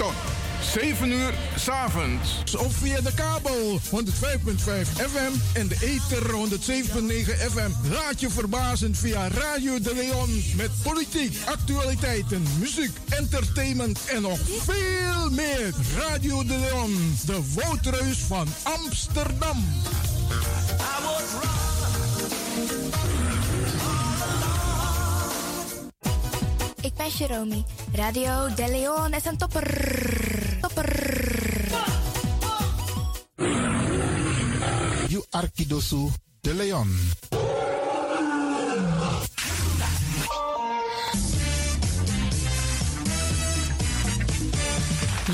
tot 7 uur s avonds. Of via de kabel 105.5 FM en de ether 107.9 FM. Laat je verbazen via Radio de Leon met politiek, actualiteiten, muziek, entertainment en nog veel meer. Radio de Leon, de woudreus van Amsterdam. Jeromy. Radio De Leon is een topper. Topper. You Arkidosu de Leon.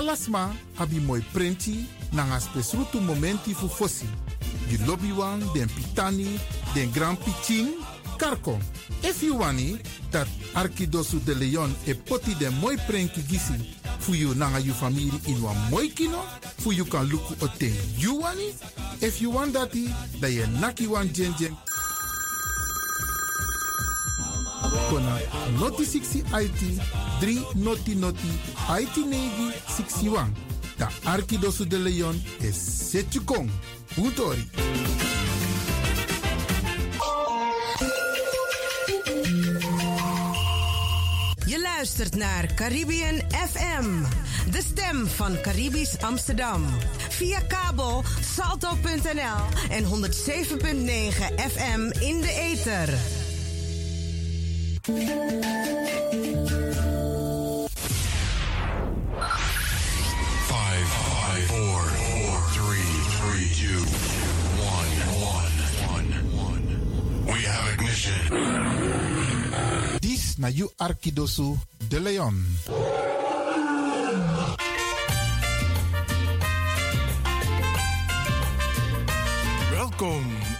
Alasma abi moi prenti nanga spesrutu momenti fu fosi. You lobby wan, den pitani, den grand pitin, karko. If you wani, dat Arkidosu de Leon e poti den moi prenki gisi fu you nanga you family in wan moi kino, fu you kan luku o ten you wani. If you want dati, da ye naki wan jen jen kona noti 60 IT 3 noti noti IT negi 61. Da Arkidosu de Leon is Setchukong. Utori. Je luistert naar Caribbean FM, de stem van Caribisch Amsterdam. Via kabel salto.nl en 107.9 FM in de ether. This na you Arkidosu de Leon. Welcome.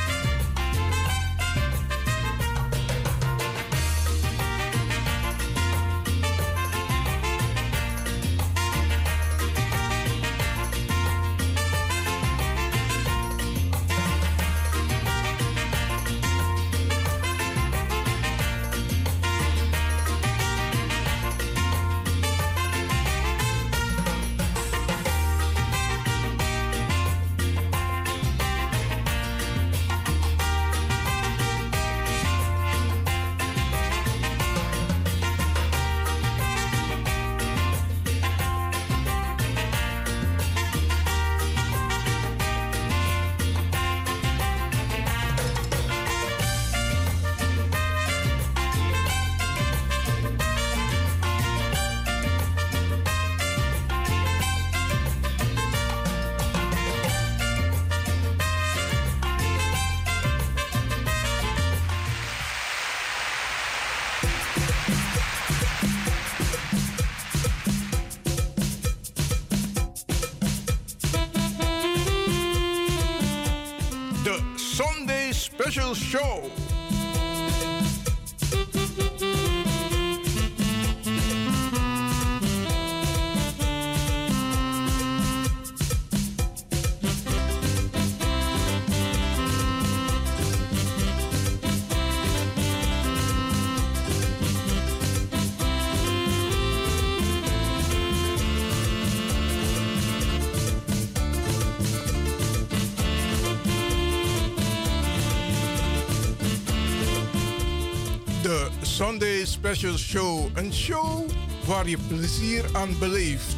Special Show. Een show waar je plezier aan beleeft.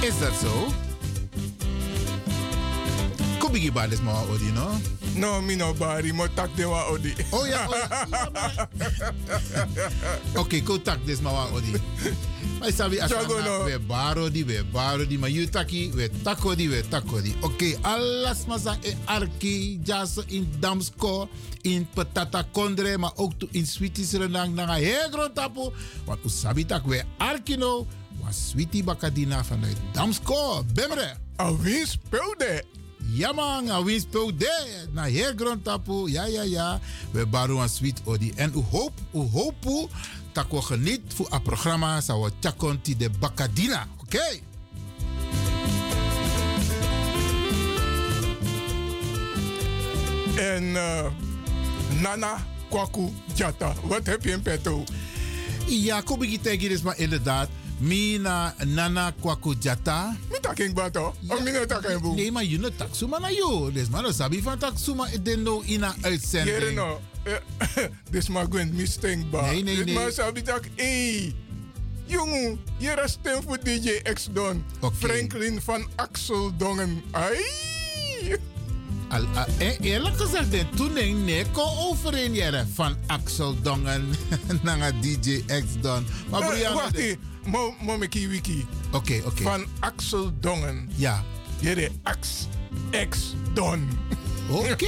Is dat zo? Kubigi ba des ma odi, no? No, mi no bari, mo tak de wa odi. Oh ja, oh ja. Oké, ko tak des ma wa odi. Maar sabi as Jago, no. we baro di, we baro di, maar you taki, we tako di, we tako di. Oké, alles maar sa in arki, jas in damsko, in patata kondre, maar ook to in sweeties renang na heel groot tapu. Want usabi tak we arki no, was sweetie bakadina vanuit damsko. Bemre. Alweer speelde. Ja man, a win speel de. Na heel grond tapu. Ja, ja, ja. We baro een sweet odi. En u hoop, u hoop we geniet voor het programma. We chakonti de Bacadina. Oké? En eh, Nana Kwaku Jata. Wat heb je in petto? Ja, kom ik tegen is maar inderdaad. Mina Nana Kwaku Jata. Mi taking bato? Of mi no taking? Nee, maar je no taksuma na yo. Dus man, sabi van taksuma de no in een uitzending. Jere no. Dit maar mistake ba. Nee, nee, nee. maar sabi tak, hey. Jongen, is stem voor DJ X Don. Franklin van Axel Dongen. Ai. Al, al- eh, eerlijk gezegd, de ik neko overeen jere van Axel Dongen naar DJ X Don. Maar Eh, Brianna, Wacht de-. Mo, wiki. Oké, oké. Van Axel Dongen. Ja. Jere Ax. X Don. Oké.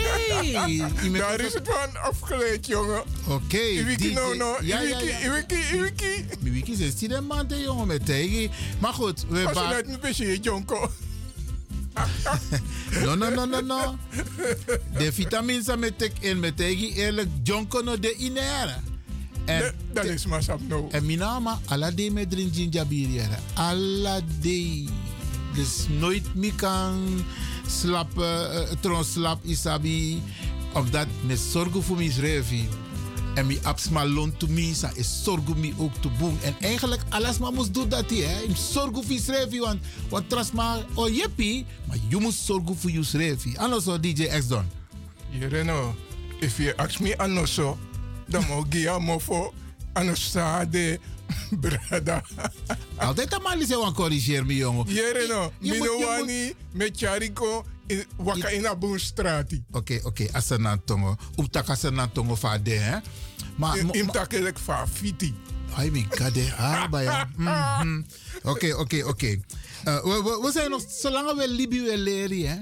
Iemand- Daar is het van afgeleid, jongen. Oké. Iwiki DJ no no. Iwiki. Iwiki, Iwiki. Mi wiki 16 de hè, jongen, met tegen. Maar goed, we Als je net een beetje jonko. No, no, no, no, no. De vitamine sa met tek in met tegen eerlijk jonko no de inere. En, Dat is maar sap no. en mijn naam, alla de met drin ginger de. Dus nooit meer kan slapen, uh, tron slap isabi. Omdat me zorgen voor mijn revi. En mi absma loon to me, sa is zorgen mi ook te boem. En eigenlijk alles maar moest doen dat hij. Im zorgen voor je revi, want, want tras maar, oh jeppie, maar je moet zorgen voor je revi. Anders zou DJ X doen. Jere no. If you ask me anoso, dan mo gia mo fo anosade brada. Altijd een man die zegt, corrigeer me, jongen. Jere no. Je moet- je Mino moet- wani met chariko waka in abun strati. Oké, oké, als er na tongo. Om tak als er na tongo va de, hè. Maar, ma- takelek fa fiti. Ai, mi kade. Ah, baya. Mhm. Oké, oké, oké. Eh, we- zijn nog, zolang we Libië willen leren, hè.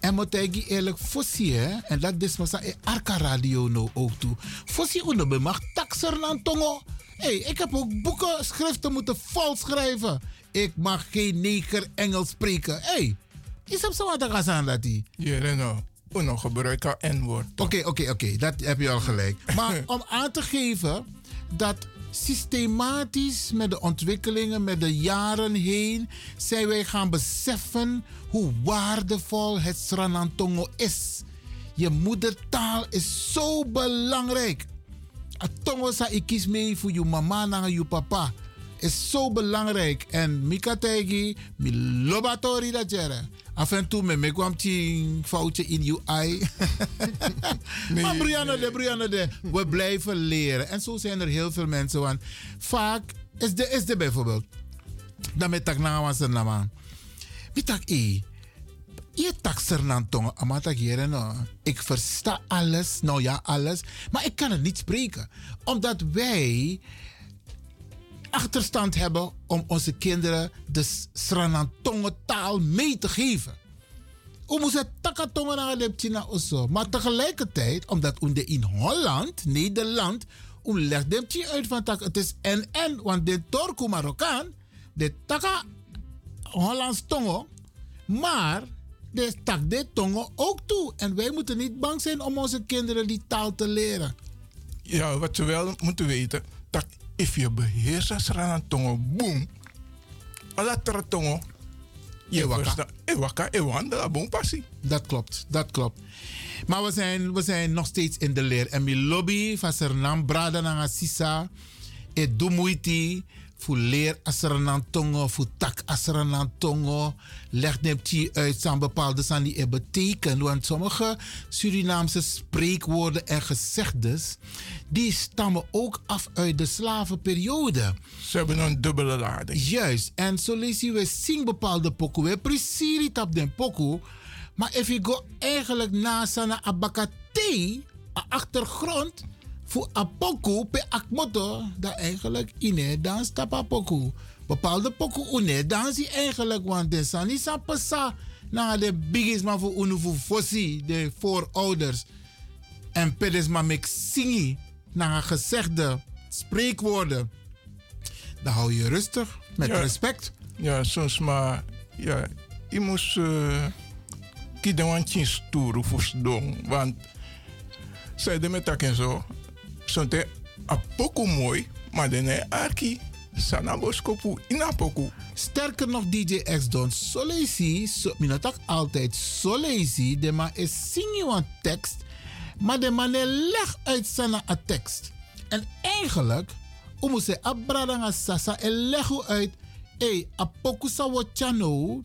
En moet ik eerlijk fossie, hè. En dat is maar Arca Radio nou ook toe. Fossie onder me mag taxer aan tongo. Hey, ik heb ook boeken, schriften moeten vol schrijven. Ik mag geen neger Engels spreken. hey, is dat zo wat ik ga dat die? Jere no. Uno gebruiken N-woord. Oké, oké, oké. Dat heb je al gelijk. Maar om aan te geven dat systematisch met de ontwikkelingen, met de jaren heen, zijn wij gaan beseffen hoe waardevol het Sranantongo is. Je moedertaal is zo belangrijk. Het tongo sa ikis mee voor je mama en je papa. Is zo belangrijk. En mika tegi, mi lobatori dat jere. Af en toe me me kwam een foutje in je ei. maar Brianna de, Brianna de, we blijven leren. En zo zijn er heel veel mensen. Want vaak is de, is de bijvoorbeeld. Dan met tak na was er na man. Mitak e. Je taxer nan tongen, amata. Ik versta alles, nou ja, alles, maar ik kan het niet spreken. Omdat wij achterstand hebben om onze kinderen de Sranantongen taal mee te geven. We moeten takatongen naar China osso. Maar tegelijkertijd, omdat we in Holland, Nederland, we chi uit van tak, het is en-en, want de Torko Marokkaan, de taka Hollands tongo, maar de tak de tongo ook toe. En wij moeten niet bang zijn om onze kinderen die taal te leren. Ja, wat ze wel moeten weten. Dat if je beheerst als tongo, boom. Alla tongo. Je Ewaka. Ewaka, ewanda, boom passie. Dat klopt, dat klopt. Maar we zijn, we zijn nog steeds in de leer. En mijn lobby van Sernam, Brada Nanga Sisa, et Dumuiti, Voor leer aseranan tongo, voor tak aseranan tongo. Leg nepti uit zijn bepaalde san die het betekent. Want sommige Surinaamse spreekwoorden en gezegdes, die stammen ook af uit de slavenperiode. Ze hebben een dubbele lading. Juist. En zo lezen we zing bepaalde pokoe. We precies op den pokoe. Maar als je go eigenlijk na sana abakate, achtergrond, voor a pokoe pe akmoto, dat eigenlijk ine dan stapa pokoe. Bepaalde pokoe une dan zie eigenlijk, want de sani sa pasa na de biggest man voor unu voor fossi, de voorouders. En pedes maar mek singi, na gezegde spreekwoorden. Dan hou je rustig, met Ja. respect. Ja, soms maar, ja, je moest uh, kiezen want je stoer voor dong. Want zij de met en zo, zo'n te apoko mooi, maar de ne arki, sana. Sterker nog, DJ X Don, so lazy, so, minatak altijd so lazy, de man is een tekst, maar de man leg uit zijn a tekst. En eigenlijk, moet ze abradanga sasa en leg u uit, hey, apoku wo chano,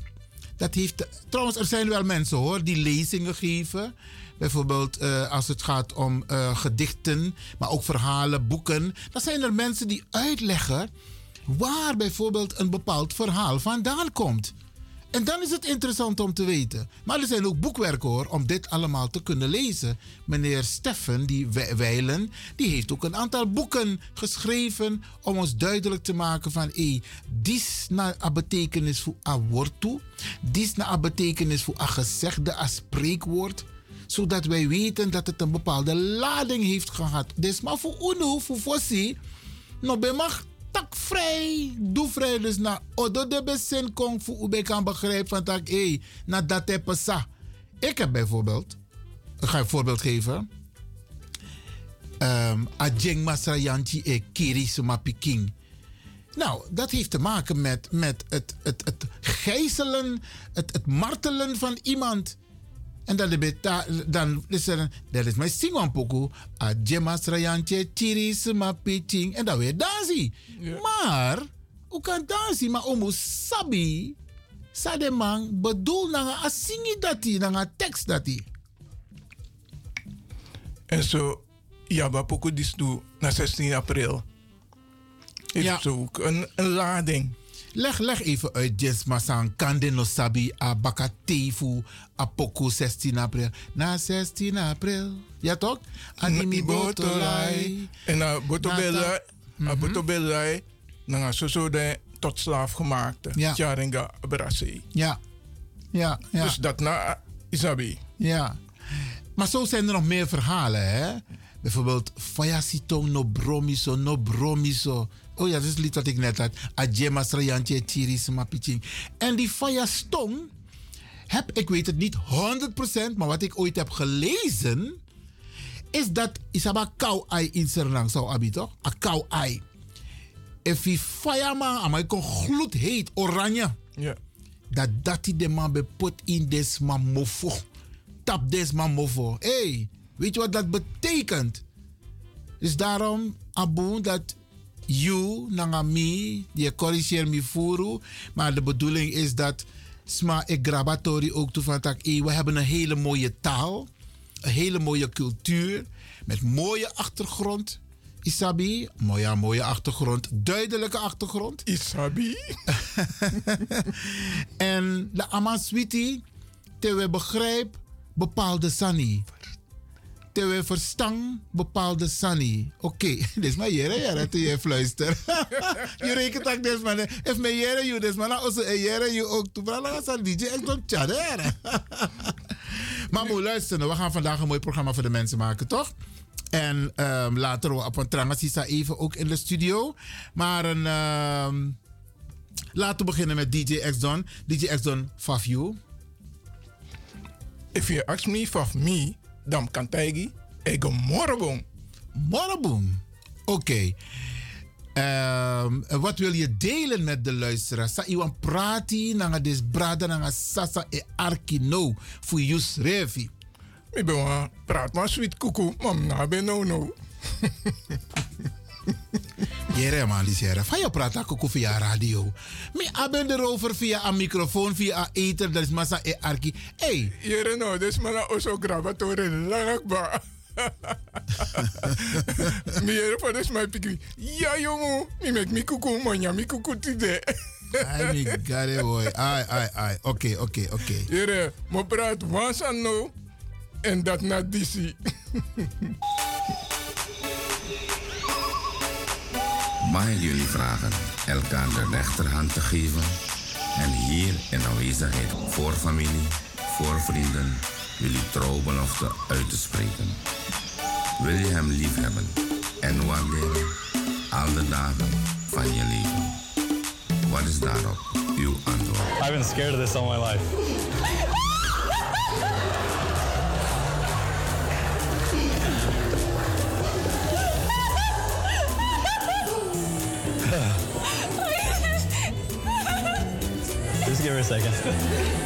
dat heeft, trouwens, er zijn wel mensen hoor, die lezingen geven. Bijvoorbeeld eh, als het gaat om eh, gedichten, maar ook verhalen, boeken. Dan zijn er mensen die uitleggen waar bijvoorbeeld een bepaald verhaal vandaan komt. En dan is het interessant om te weten. Maar er zijn ook boekwerken hoor, om dit allemaal te kunnen lezen. Meneer Steffen, die We- Weilen, die heeft ook een aantal boeken geschreven om ons duidelijk te maken van hé, dis na betekenis voor a woord toe, dis na a betekenis voor a gezegde, a spreekwoord zodat wij weten dat het een bepaalde lading heeft gehad. Dus maar voor UNO, voor Fossi, no be mag tak vrij, doe vrij. Dus na odo de besin kong voor ube kan begrijpen van tak, hé, na dat heb sa. Ik heb bijvoorbeeld, ik ga een voorbeeld geven. Um, Ajeng Masrayanti e Kiri Suma Piking. Nou, dat heeft te maken met, met het, het, het gijzelen, het, het martelen van iemand. En dan, beta, dan is er, dat is mijn singwampoku. A jemas rayantje, tiris, ma pitching. En dan weer dansie. Maar, hoe kan dansie? Maar omo sabi. Sa de man bedoel na a singi dati, na a tekst dati. En zo, ja, maar poko dis toe na 16 april. Heeft Ja. zo ook een, een lading. Leg, leg even uit, Jens Masan. Kande no sabi, a bakatefu, a poku 16 april. Na 16 april. Ja toch? Animi botolai. En na botobelai, na botobelai, na zo zo de tot slaaf gemaakte. Ja. Jaringa Brassi. Ja. Ja, ja. Dus dat na Isabi. Ja. Maar zo zijn er nog meer verhalen, hè? Bijvoorbeeld, Fayasito no bromiso, no bromiso. Oh ja, dat is het lied wat ik net had. Ajema Srayantje Chiris Mapiching. En die Fayastong heb, ik weet het niet 100%, maar wat ik ooit heb gelezen, is dat Isaba kou ai in Sernang zou abi toch? A kou ai. If je fayama, amai kon gloed heet, oranje Ja. dat dat die de man beput in des man mofo. Tap des man mofo. hey, weet je wat dat betekent? Dus daarom, Abu, dat you, nanga mi, die corrigeer mi furu. Maar de bedoeling is dat, sma ik grabatori ook toe van tak, hey, we hebben een hele mooie taal. Een hele mooie cultuur. Met mooie achtergrond. Isabi, mooie, mooie achtergrond. Duidelijke achtergrond. Isabi. En de Amaswiti, te we begrijp bepaalde sani. Te we verstang bepaalde sani. Oké, dit is maar jere jere te je fluister. je rekent ook man. If me jere you des man, also jere you ook. Tu brala sa DJ don tjadere. Maar moet luisteren, we gaan vandaag een mooi programma voor de mensen maken, toch? En ehm, later we op een trangasisa even ook in de studio. Maar een, ehm, laten we beginnen met DJ X-Don. DJ X-Don, you. If you ask me of me, dan kan tegi ego morabong. Morgenboom. Oké. Ehm, wat wil je delen met de luisteraars? Sa iwan prati nanga des brada nanga sasa e arki no voor Yus Revi. Ik ben praat maar sweet koekoe, maar na ben no no. Jere man die zeggen, van je praat ook via radio. Mi aben erover via een microfoon, via een ether, dat is massa e arki. Hey. Jere no, dus maar oso gravatore langakba. Mi jere voor dus mijn pikri. Ja jongen, mi mek mi kuku manja, mi kuku tide. Ai mi gare boy. Ai ai ai. Oké, oké, oké. Jere, mo praat wansan no en dat na disi. Mag ik jullie vragen elkaar de rechterhand te geven en hier in aanwezigheid voor familie, voor vrienden, jullie trouwbelofte uit te spreken? Wil je hem liefhebben en waarderen al de dagen van je leven? Wat is daarop uw antwoord? I've been scared of this all my life. Just give her a second.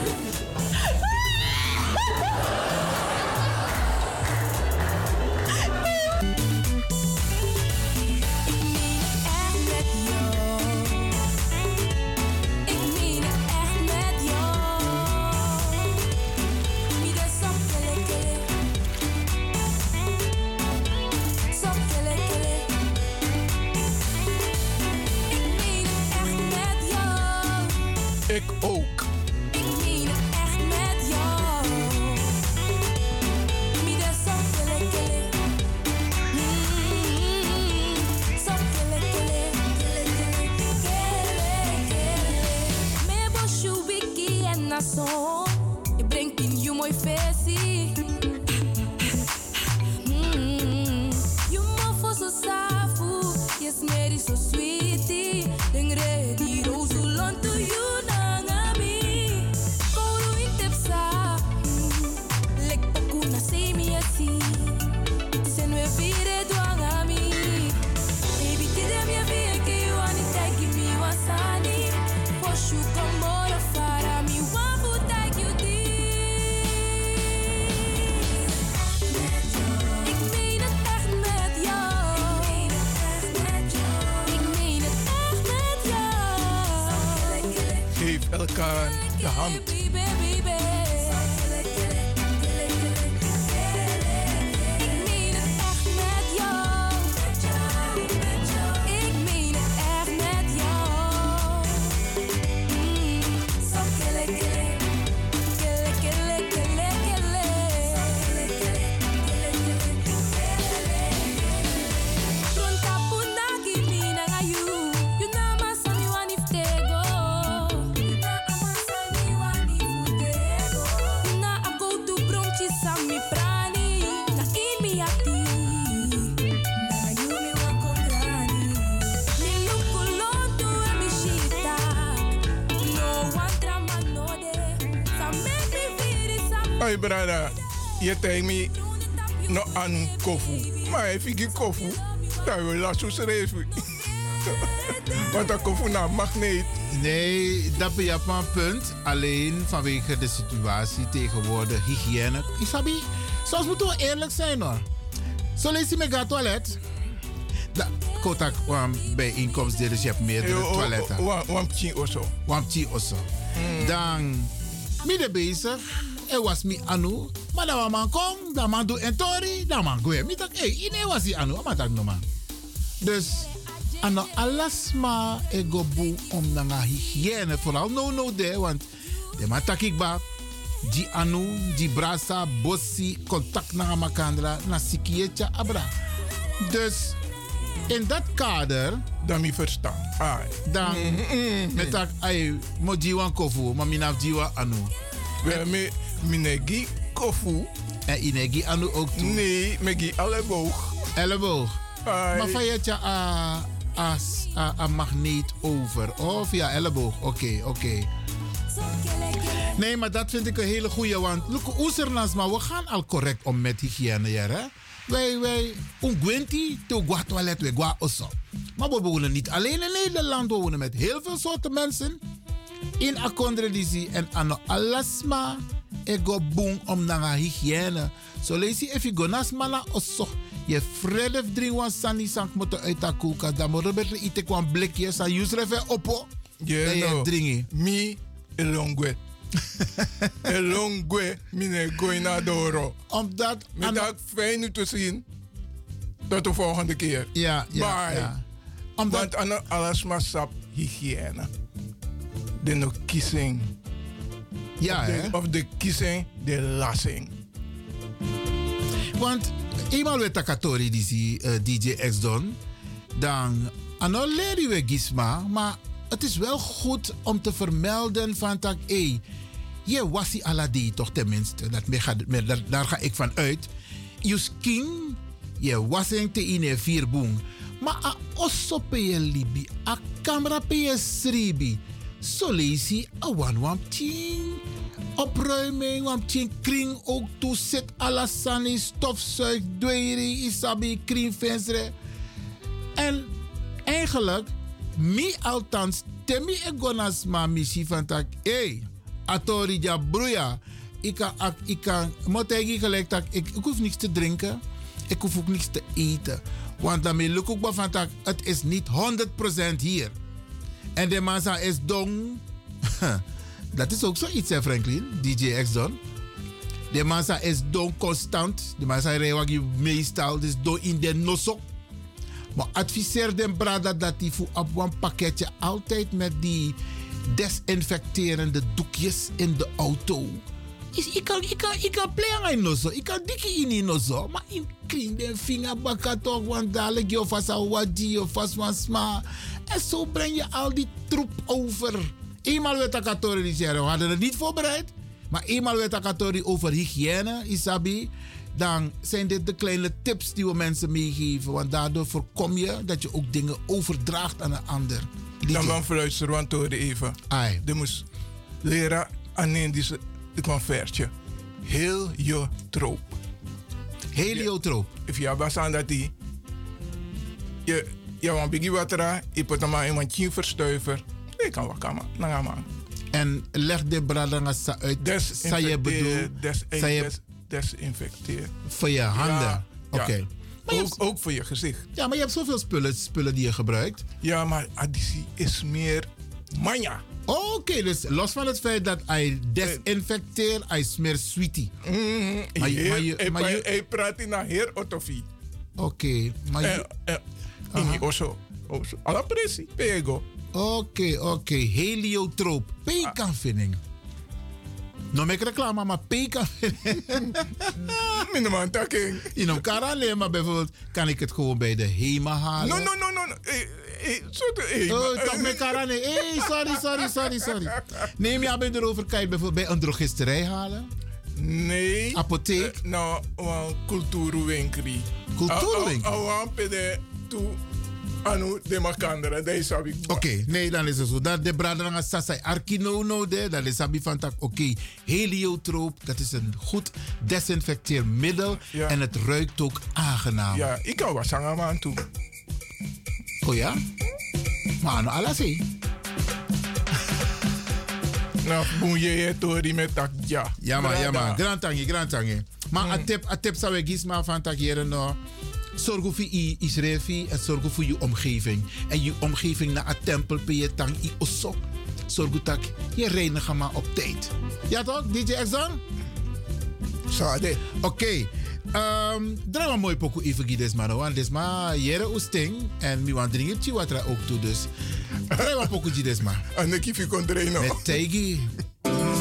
brada, je me no aan kofu. Maar if ik kofu, dan wil ik zo schrijven. Want dat kofu naar magneet. Nee, dat ben je op een punt. Alleen vanwege de situatie tegenwoordig, hygiëne. Isabi, soms moeten we eerlijk zijn hoor. Zo lees je het toilet. Da, kotak um, bij inkomsten, dus je hebt meerdere toiletten. Wampchi of zo. Dan, midden bezig. Er was mi anu. Maar dan man kom, dan man doe en tori, dan man goe. Mi tak, hey, ine was die anu, maar tak no man. Dus, ano alasma ego boe om na nga hygiëne, vooral no no de, want de man tak ik ba, di anu, di brasa, bossi, contact na makandra, na sikietje abra. Dus, in dat kader, Dan mi verstaan. Ai. dan, met tak, ay, mo jiwan kofu, maar minaf jiwa anu. We me minegi kofu. En inegi anu ook toe. Nee, megi elleboog. Elleboog. Maar van je tja a, a, a, a magneet over. Oh, via elleboog. Oké, oké. Nee, maar dat vind ik een hele goeie. Want look, oesernas, maar we gaan al correct om met hygiëne, ja, hè? Wij, wij, ungwenti, to gwa toilet, we gwa osso. Maar we wonen niet alleen in Nederland, we wonen met heel veel soorten mensen. In akondredisi en ano alasma, ego boom om na hygiëne. Zo lees je, if je go nas mana osso, Je vrede drink wan sani sank moeten uit de koelkast. Dan moet je ite kwam blikje. Sa use refe oppo. Je no. Mi elongwe. elongwe mine goina doro. Omdat... Middag fijn u te zien. Tot de volgende keer. Ja, ja, Bye. ja. Want ana alles maar sap hygiëne. De no kissing. Ja, of de, of de kissing, de lassing. Want eenmaal we takatori die uh, DJ X Don, dan ano leren we gisma, maar het is wel goed om te vermelden van tak, hé, je was die aladi toch tenminste, dat me gaat, me, daar, daar ga ik van uit. Je skin, je wasing te in een vierboom, maar a osso pe je libi, a camera pe je sribi, zo lees je a one one ting opruiming, je kring ook toe zit alasani, stofzuig, dweiring, isabi, kringvensre. En eigenlijk, mi althans, temi egonas ma missie van tak, hey, atori ja broeia. Ik kan, ik kan, moet ik gelijk dat ik, ik hoef niks te drinken, ik hoef ook niks te eten. Want daarmee lukt ook van tak, het is niet 100% hier. En de massa is dong. Dat is ook zoiets, hè, Franklin, DJ X Don. De massa is don constant. De massa rijdt meestal, dus don in de nosok. Maar adviseer de brada dat hij voor op een pakketje altijd met die desinfecterende doekjes in de auto. Is, ik kan, ik kan, ik kan playen in nozo. Ik kan dikke in clean de vinger bakken toch, want dadelijk je vast al wat die, je vast sma. En zo breng je al die troep over. Eenmaal werd Takatori die we hadden het niet voorbereid. Maar eenmaal werd Takatori over hygiëne, Isabi. Dan zijn dit de kleine tips die we mensen meegeven. Want daardoor voorkom je dat je ook dingen overdraagt aan een ander. Dan van fluisteren, want hoor even. Ai. De moest leren aan die het convertje. Heel je troop. Heliotroop. If je hebt aan dat die. Je, je want bigi watera, je put hem maar in een tien verstuiver. Ik kan wat kan man. man. En leg de bradangasa uit. Sa je bedoel, Des, desinfecteer. voor je handen. Ja, ja. Oké. Ook, ook voor je gezicht. Ja, maar je hebt zoveel spullen, spullen die je gebruikt. Ja, maar additie is meer manja. Oké, dus los van het feit dat hij desinfecteert, hij smeert sweetie. Mm, Maar je- maar je- maar je- hij praat in een heer. Oké, maar je- Eh, eh. Alla presi. Pego. Oké, oké. Heliotroop. Pekanvinning. Nou, ik reclame, maar pekanvinning. Minimaal taking. In elkaar alleen, maar bijvoorbeeld kan ik het gewoon bij de HEMA halen. No, no, no, no. no. Eh, eh, eh, Oh, toch met. Hey, sorry, sorry, sorry, sorry. Neem je aan erover, kan je bijvoorbeeld bij een drogisterij halen? Nee. Apotheek? Eh, nou, een cultuurwinkeli. Cultuurwinkel? Awan pede tu anu de is wat ik Oké, nee, dan is het zo. Dat de brader aan sasai arkinono de, dat is sabi van tak. Oké, heliotroop, dat is een goed desinfecteermiddel Ja. en het ruikt ook aangenaam. Ja, ik kan wat man toe. Oh ja? Maar alles hé. Nou, boen je tori met tak ja. Ja maar, ja maar. Grand tangi, grand tangi. Maar Mm. een tip, een tip zou ik gisma van tak hier no. Zorg voor je Israël en zorg voor je omgeving. En je omgeving naar een tempel per je tang i osok. Zorg dat je reinigen maar op tijd. Ja toch, DJ Exxon? Sade. Oké. Ehm draai maar mooi pokoe even gides maar no, want des maar jere oesting en mi wan drinken ook toe dus. Draai maar pokoe gides maar. En ik kon trainen. Met Tegi.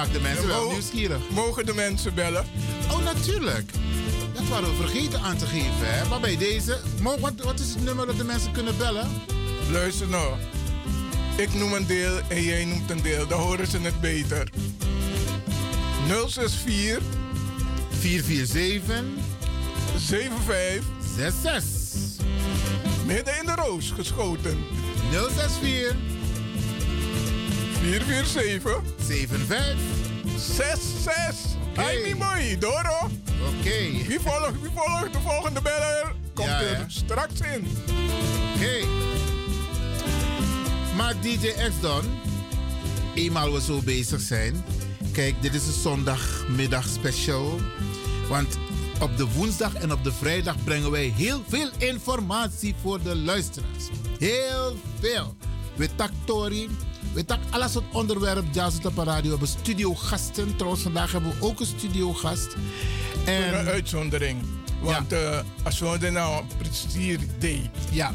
maakt de mensen wel nieuwsgierig. Mogen de mensen bellen? Oh, natuurlijk. Dat waren we vergeten aan te geven, hè? Maar bij deze, wat, wat is het nummer dat de mensen kunnen bellen? Luister nou. Ik noem een deel en jij noemt een deel. Dan horen ze het beter. 064 447 75 66 Midden in de roos geschoten. 064 447 75 66. Hij niet mooi, Doro. Oké. Wie volgt, wie volgt de volgende beller? Komt Ja, er straks in. Oké. Maar DJ X-Don, eenmaal we zo bezig zijn. Kijk, dit is een zondagmiddag special. Want op de woensdag en op de vrijdag brengen wij heel veel informatie voor de luisteraars. Heel veel. We tak Tori, we tak alles het onderwerp Jazz op de radio. We hebben studiogasten. Trouwens, vandaag hebben we ook een studiogast. Een En, uitzondering. Want eh, als we nou plezier deed. Ja,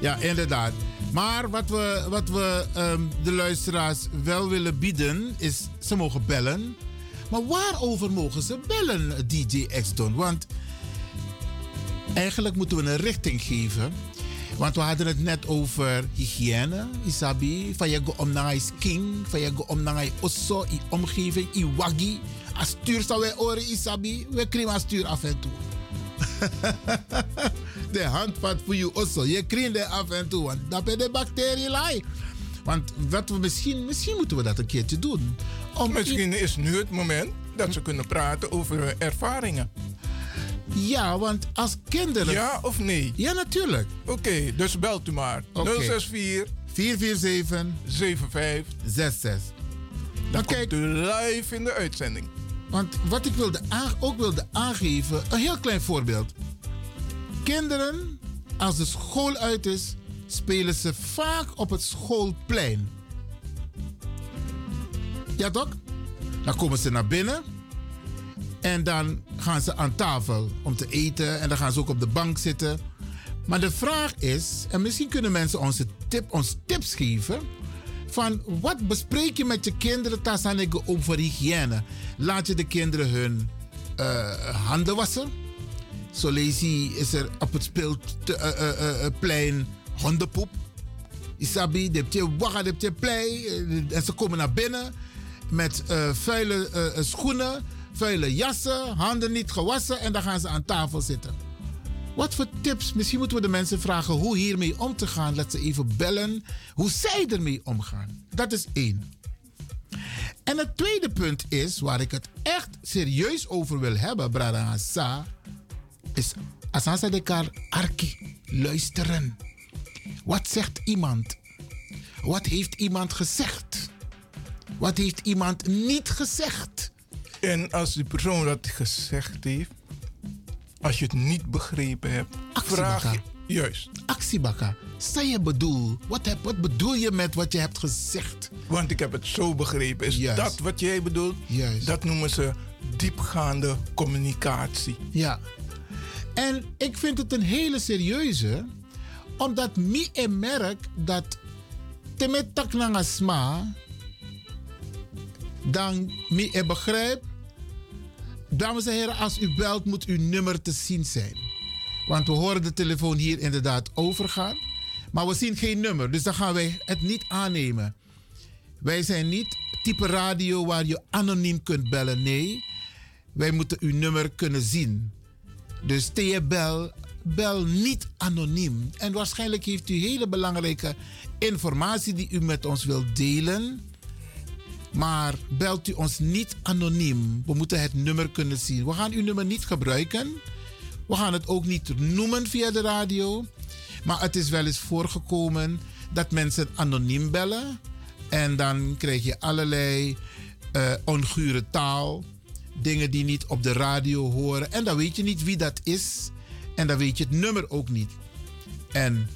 ja inderdaad. Maar wat we, wat we ehm, de luisteraars wel willen bieden, is ze mogen bellen. Maar waarover mogen ze bellen, DJ X-Don? Want eigenlijk moeten we een richting geven. Want we hadden het net over hygiëne, Isabi. Van je go om naar je skin, van je go om naar je osso, je omgeving, je waggi. Als stuur zou wij oren, Isabi. We krijgen stuur af en toe. de handvat voor je osso. Je krijgt de af en toe, want dat ben de bacterie lai. Want wat we misschien, misschien moeten we dat een keertje doen. Om Misschien is nu het moment dat ze kunnen praten over hun ervaringen. Ja, want als kinderen. Ja of nee? Ja, natuurlijk. Oké, dus belt u maar. Oké. 064 447 75 66. Dan Maar komt u live in de uitzending. Want wat ik wilde ook wilde aangeven, een heel klein voorbeeld. Kinderen, als de school uit is, spelen ze vaak op het schoolplein. Ja toch? Dan komen ze naar binnen en dan gaan ze aan tafel om te eten en dan gaan ze ook op de bank zitten. Maar de vraag is, en misschien kunnen mensen onze tip, ons tips geven, van wat bespreek je met je kinderen tassanego over hygiëne? Laat je de kinderen hun eh, handen wassen? Zo je, is er op het speelplein hondenpoep. Isabi, de je wagga, de je plei. eh, En ze komen naar binnen met eh, vuile eh, schoenen, vuile jassen, handen niet gewassen en dan gaan ze aan tafel zitten. Wat voor tips? Misschien moeten we de mensen vragen hoe hiermee om te gaan. Laat ze even bellen hoe zij ermee omgaan. Dat is één. En het tweede punt is, waar ik het echt serieus over wil hebben, Brada Asa, is Asansa de Kar Arki. Luisteren. Wat zegt iemand? Wat heeft iemand gezegd? Wat heeft iemand niet gezegd? En als die persoon dat gezegd heeft, als je het niet begrepen hebt, vraag je. Juist. Actiebakka. Sta je bedoel? Wat, heb, wat bedoel je met wat je hebt gezegd? Want ik heb het zo begrepen. Is Juist. dat wat jij bedoelt? Juist. Dat noemen ze diepgaande communicatie. Ja. En ik vind het een hele serieuze, omdat mi en merk dat temet tak sma, dan mi e begrijp, dames en heren, als u belt moet uw nummer te zien zijn. Want we horen de telefoon hier inderdaad overgaan, maar we zien geen nummer, dus dan gaan wij het niet aannemen. Wij zijn niet type radio waar je anoniem kunt bellen, nee. Wij moeten uw nummer kunnen zien. Dus je bel, bel niet anoniem. En waarschijnlijk heeft u hele belangrijke informatie die u met ons wilt delen. Maar belt u ons niet anoniem. We moeten het nummer kunnen zien. We gaan uw nummer niet gebruiken. We gaan het ook niet noemen via de radio. Maar het is wel eens voorgekomen dat mensen anoniem bellen. En dan krijg je allerlei eh, ongure taal. Dingen die niet op de radio horen. En dan weet je niet wie dat is. En dan weet je het nummer ook niet. En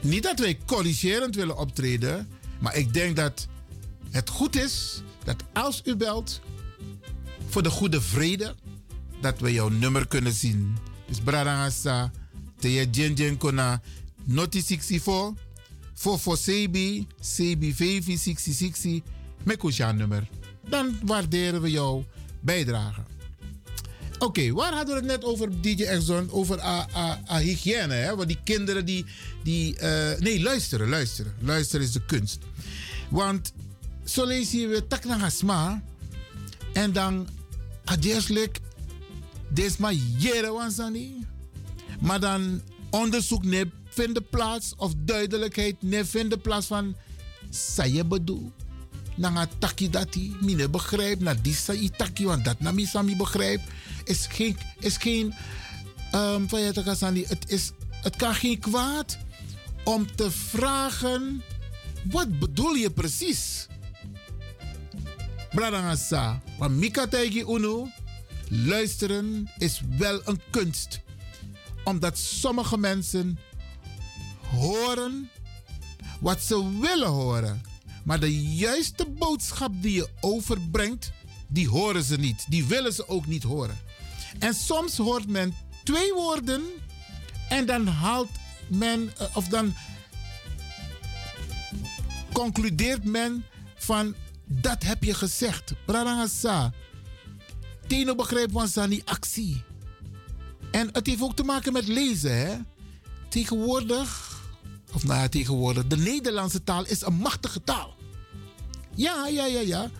niet dat wij corrigerend willen optreden. Maar ik denk dat het goed is dat als u belt. Voor de goede vrede. Dat we jouw nummer kunnen zien. Dus Bradangasa. Te jen jen kona. Noti 64. Voor voor CB. CB 6660. Met nummer. Dan waarderen we jouw bijdrage. Oké, waar hadden we het net over DJ Exxon? Over a, a, a hygiëne, hè? Want die kinderen die... die eh, nee, luisteren, luisteren. Luisteren is de kunst. Want zo lees je weer tak na gasma. En dan... Adjerselijk... Desma jere wansani. Maar dan onderzoek ne vinden plaats. Of duidelijkheid ne vinden plaats van... Saye bedoel nanga taki dati, mine begrijp, na disa itaki, want dat na misami begrijp, is geen, is geen, um, het is, het kan geen kwaad om te vragen, wat bedoel je precies? Bradangasa, want mika tegi uno, luisteren is wel een kunst. Omdat sommige mensen horen wat ze willen horen. Maar de juiste boodschap die je overbrengt, die horen ze niet. Die willen ze ook niet horen. En soms hoort men twee woorden en dan haalt men, eh, of dan concludeert men van dat heb je gezegd. Brarangasa. Teno begrijpt van Sani actie. En het heeft ook te maken met lezen. Hè? Tegenwoordig, of nou ja, tegenwoordig, de Nederlandse taal is een machtige taal. Ja, ja, ja, ja.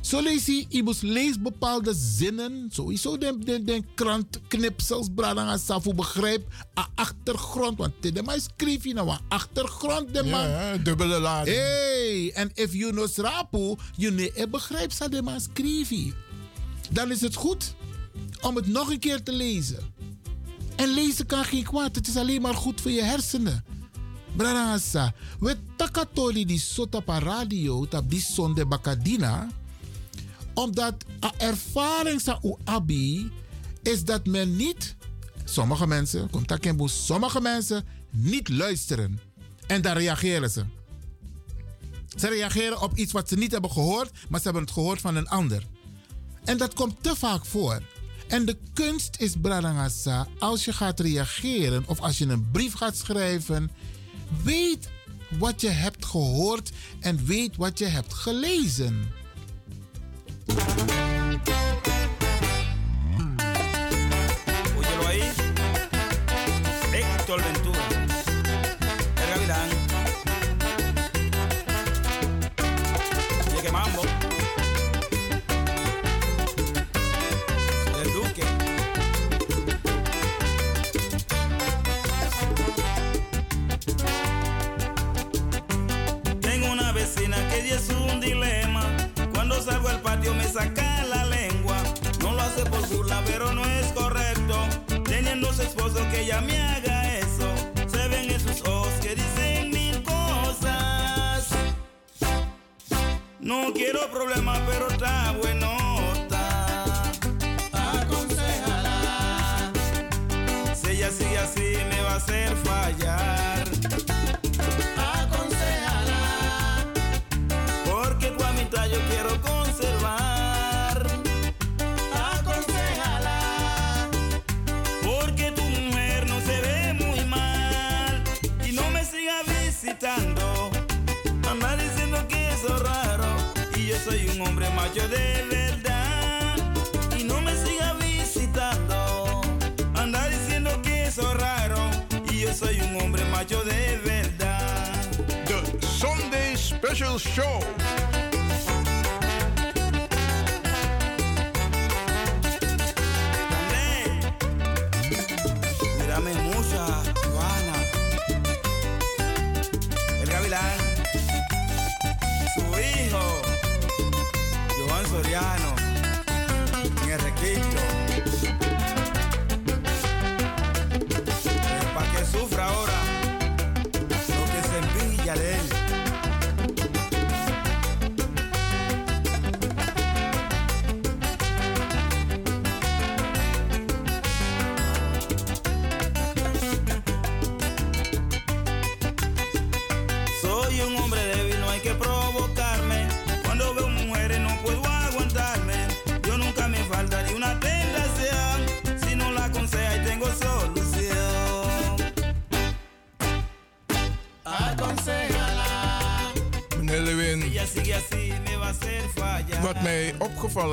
Zo lees je, Ibus leest bepaalde zinnen. Sowieso de, de, de krantknipsels, bradanga safu begrijp. A achtergrond, want de man schreef je nou achtergrond, de man. Ja, dubbele lading. Hey, en if you know srapu, you ne begrijpt sa de man. Dan is het goed om het nog een keer te lezen. En lezen kan geen kwaad, het is alleen maar goed voor je hersenen. Brarasa, we takatoli di sota pa radio tap di sonde bakadina. Omdat ervaring sa abi is dat men niet, sommige mensen, komt dat sommige mensen niet luisteren. En dan reageren ze. Ze reageren op iets wat ze niet hebben gehoord, maar ze hebben het gehoord van een ander. En dat komt te vaak voor. En de kunst is, Bradangasa, als je gaat reageren of als je een brief gaat schrijven, weet wat je hebt gehoord en weet wat je hebt gelezen. Óyelo ahí. Héctor Ventura. El Gavilán. Llegue Mambo. El Duque. Tengo una vecina que es un dilema. Patio me saca la lengua. No lo hace por burla, pero no es correcto. Teniendo su esposo que ella me haga eso. Se ven en sus ojos que dicen mil cosas. No quiero problemas, pero está bueno. Aconsejala. Si ella sigue así, me va a hacer fallar. Macho de verdad. Y no me siga visitando. Anda diciendo que es raro. Y yo soy un hombre macho de verdad. The Sunday Special Show.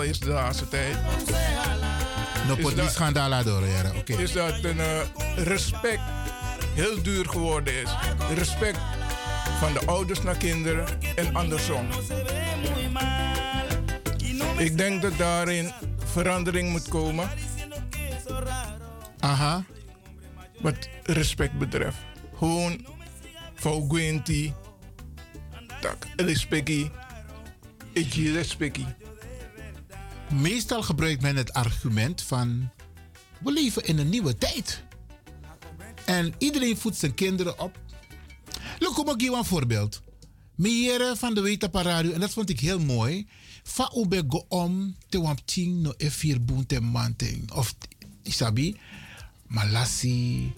Is de laatste tijd. No is dat- door, ja. Oké. is dat een eh, respect heel duur geworden is. Respect van de ouders naar kinderen en andersom. Ik denk dat daarin verandering moet komen. Aha. Wat respect betreft. Gewoon voor Gwenti. Tak, respectie. Ik respectie. Meestal gebruikt men het argument van we leven in een nieuwe tijd. En iedereen voedt zijn kinderen op. Look, kom ik een voorbeeld. Meneer van de Wetapa Radio, en dat vond ik heel mooi. Fa ube go om te wampting no e vier manting. Of isabi, malassi,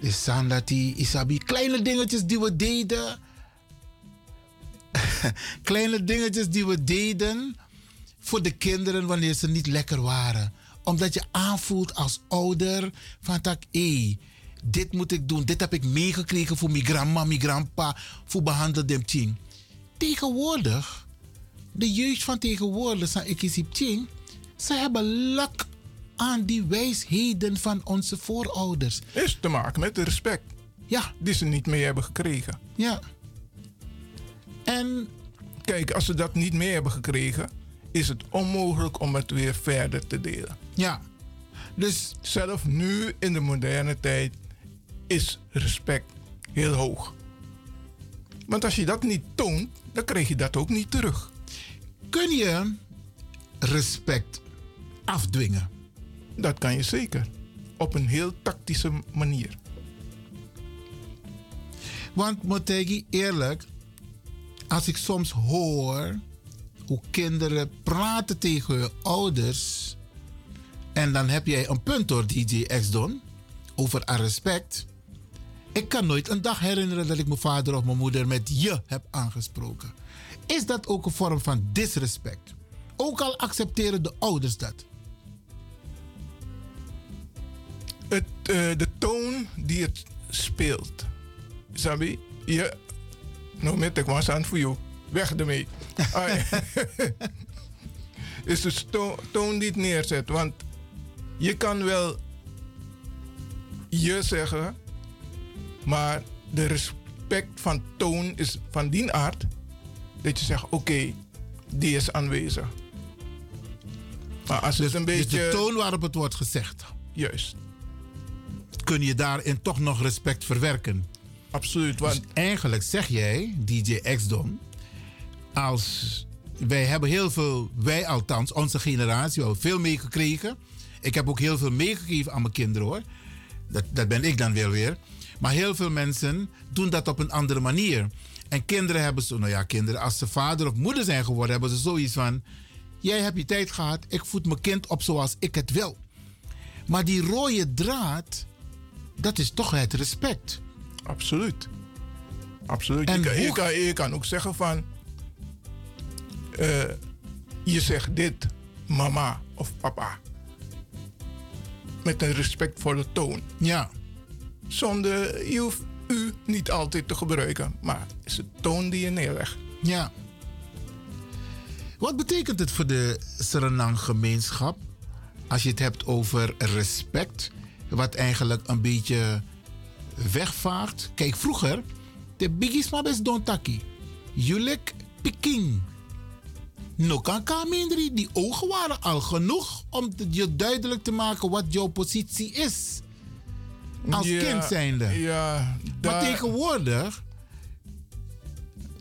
de sandati, isabi. Kleine dingetjes die we deden. Kleine dingetjes die we deden voor de kinderen wanneer ze niet lekker waren. Omdat je aanvoelt als ouder van tak, hé, dit moet ik doen. Dit heb ik meegekregen voor mijn grandma, mijn grandpa, voor behandelen dem ting. Tegenwoordig, de jeugd van tegenwoordig, zijn ik is ting, ze hebben lak aan die wijsheden van onze voorouders. Is te maken met de respect. Ja. Die ze niet mee hebben gekregen. Ja. En. Kijk, als ze dat niet mee hebben gekregen, is het onmogelijk om het weer verder te delen. Ja. Dus. Zelf nu in de moderne tijd is respect heel hoog. Want als je dat niet toont, dan krijg je dat ook niet terug. Kun je respect afdwingen? Dat kan je zeker. Op een heel tactische manier. Want Motegi, eerlijk, als ik soms hoor hoe kinderen praten tegen hun ouders. En dan heb jij een punt door DJ X-Don over respect. Ik kan nooit een dag herinneren dat ik mijn vader of mijn moeder met je heb aangesproken. Is dat ook een vorm van disrespect? Ook al accepteren de ouders dat. Het, eh, de toon die het speelt. Sabi, je. Nou, met ik was aan voor jou. Weg ermee. Is de toon die het neerzet. Want je kan wel je zeggen, maar de respect van toon is van die aard dat je zegt: oké, die is aanwezig. Maar als het een Dus beetje. de toon waarop het wordt gezegd. Juist. Kun je daarin toch nog respect verwerken? Absoluut. Dus Want eigenlijk zeg jij, DJ X-Don, als wij hebben heel veel, wij althans, onze generatie, we hebben veel meegekregen. Ik heb ook heel veel meegegeven aan mijn kinderen hoor. Dat, dat ben ik dan wel weer. Maar heel veel mensen doen dat op een andere manier. En kinderen hebben zo, nou ja, kinderen, als ze vader of moeder zijn geworden, hebben ze zoiets van: Jij hebt je tijd gehad, ik voed mijn kind op zoals ik het wil. Maar die rode draad, dat is toch het respect. Absoluut. Absoluut. En je, kan, je, hoe- kan, je kan ook zeggen van... eh, je zegt dit, mama of papa. Met een respectvolle toon. Ja. Zonder, je hoeft u niet altijd te gebruiken. Maar het is de toon die je neerlegt. Ja. Wat betekent het voor de Suriname-gemeenschap als je het hebt over respect, wat eigenlijk een beetje wegvaart? Kijk, vroeger, de bigisma best don taki. Julek piking. No kan kamindri, die ogen waren al genoeg om je duidelijk te maken wat jouw positie is. Als Ja, kind zijnde. Ja, Maar tegenwoordig,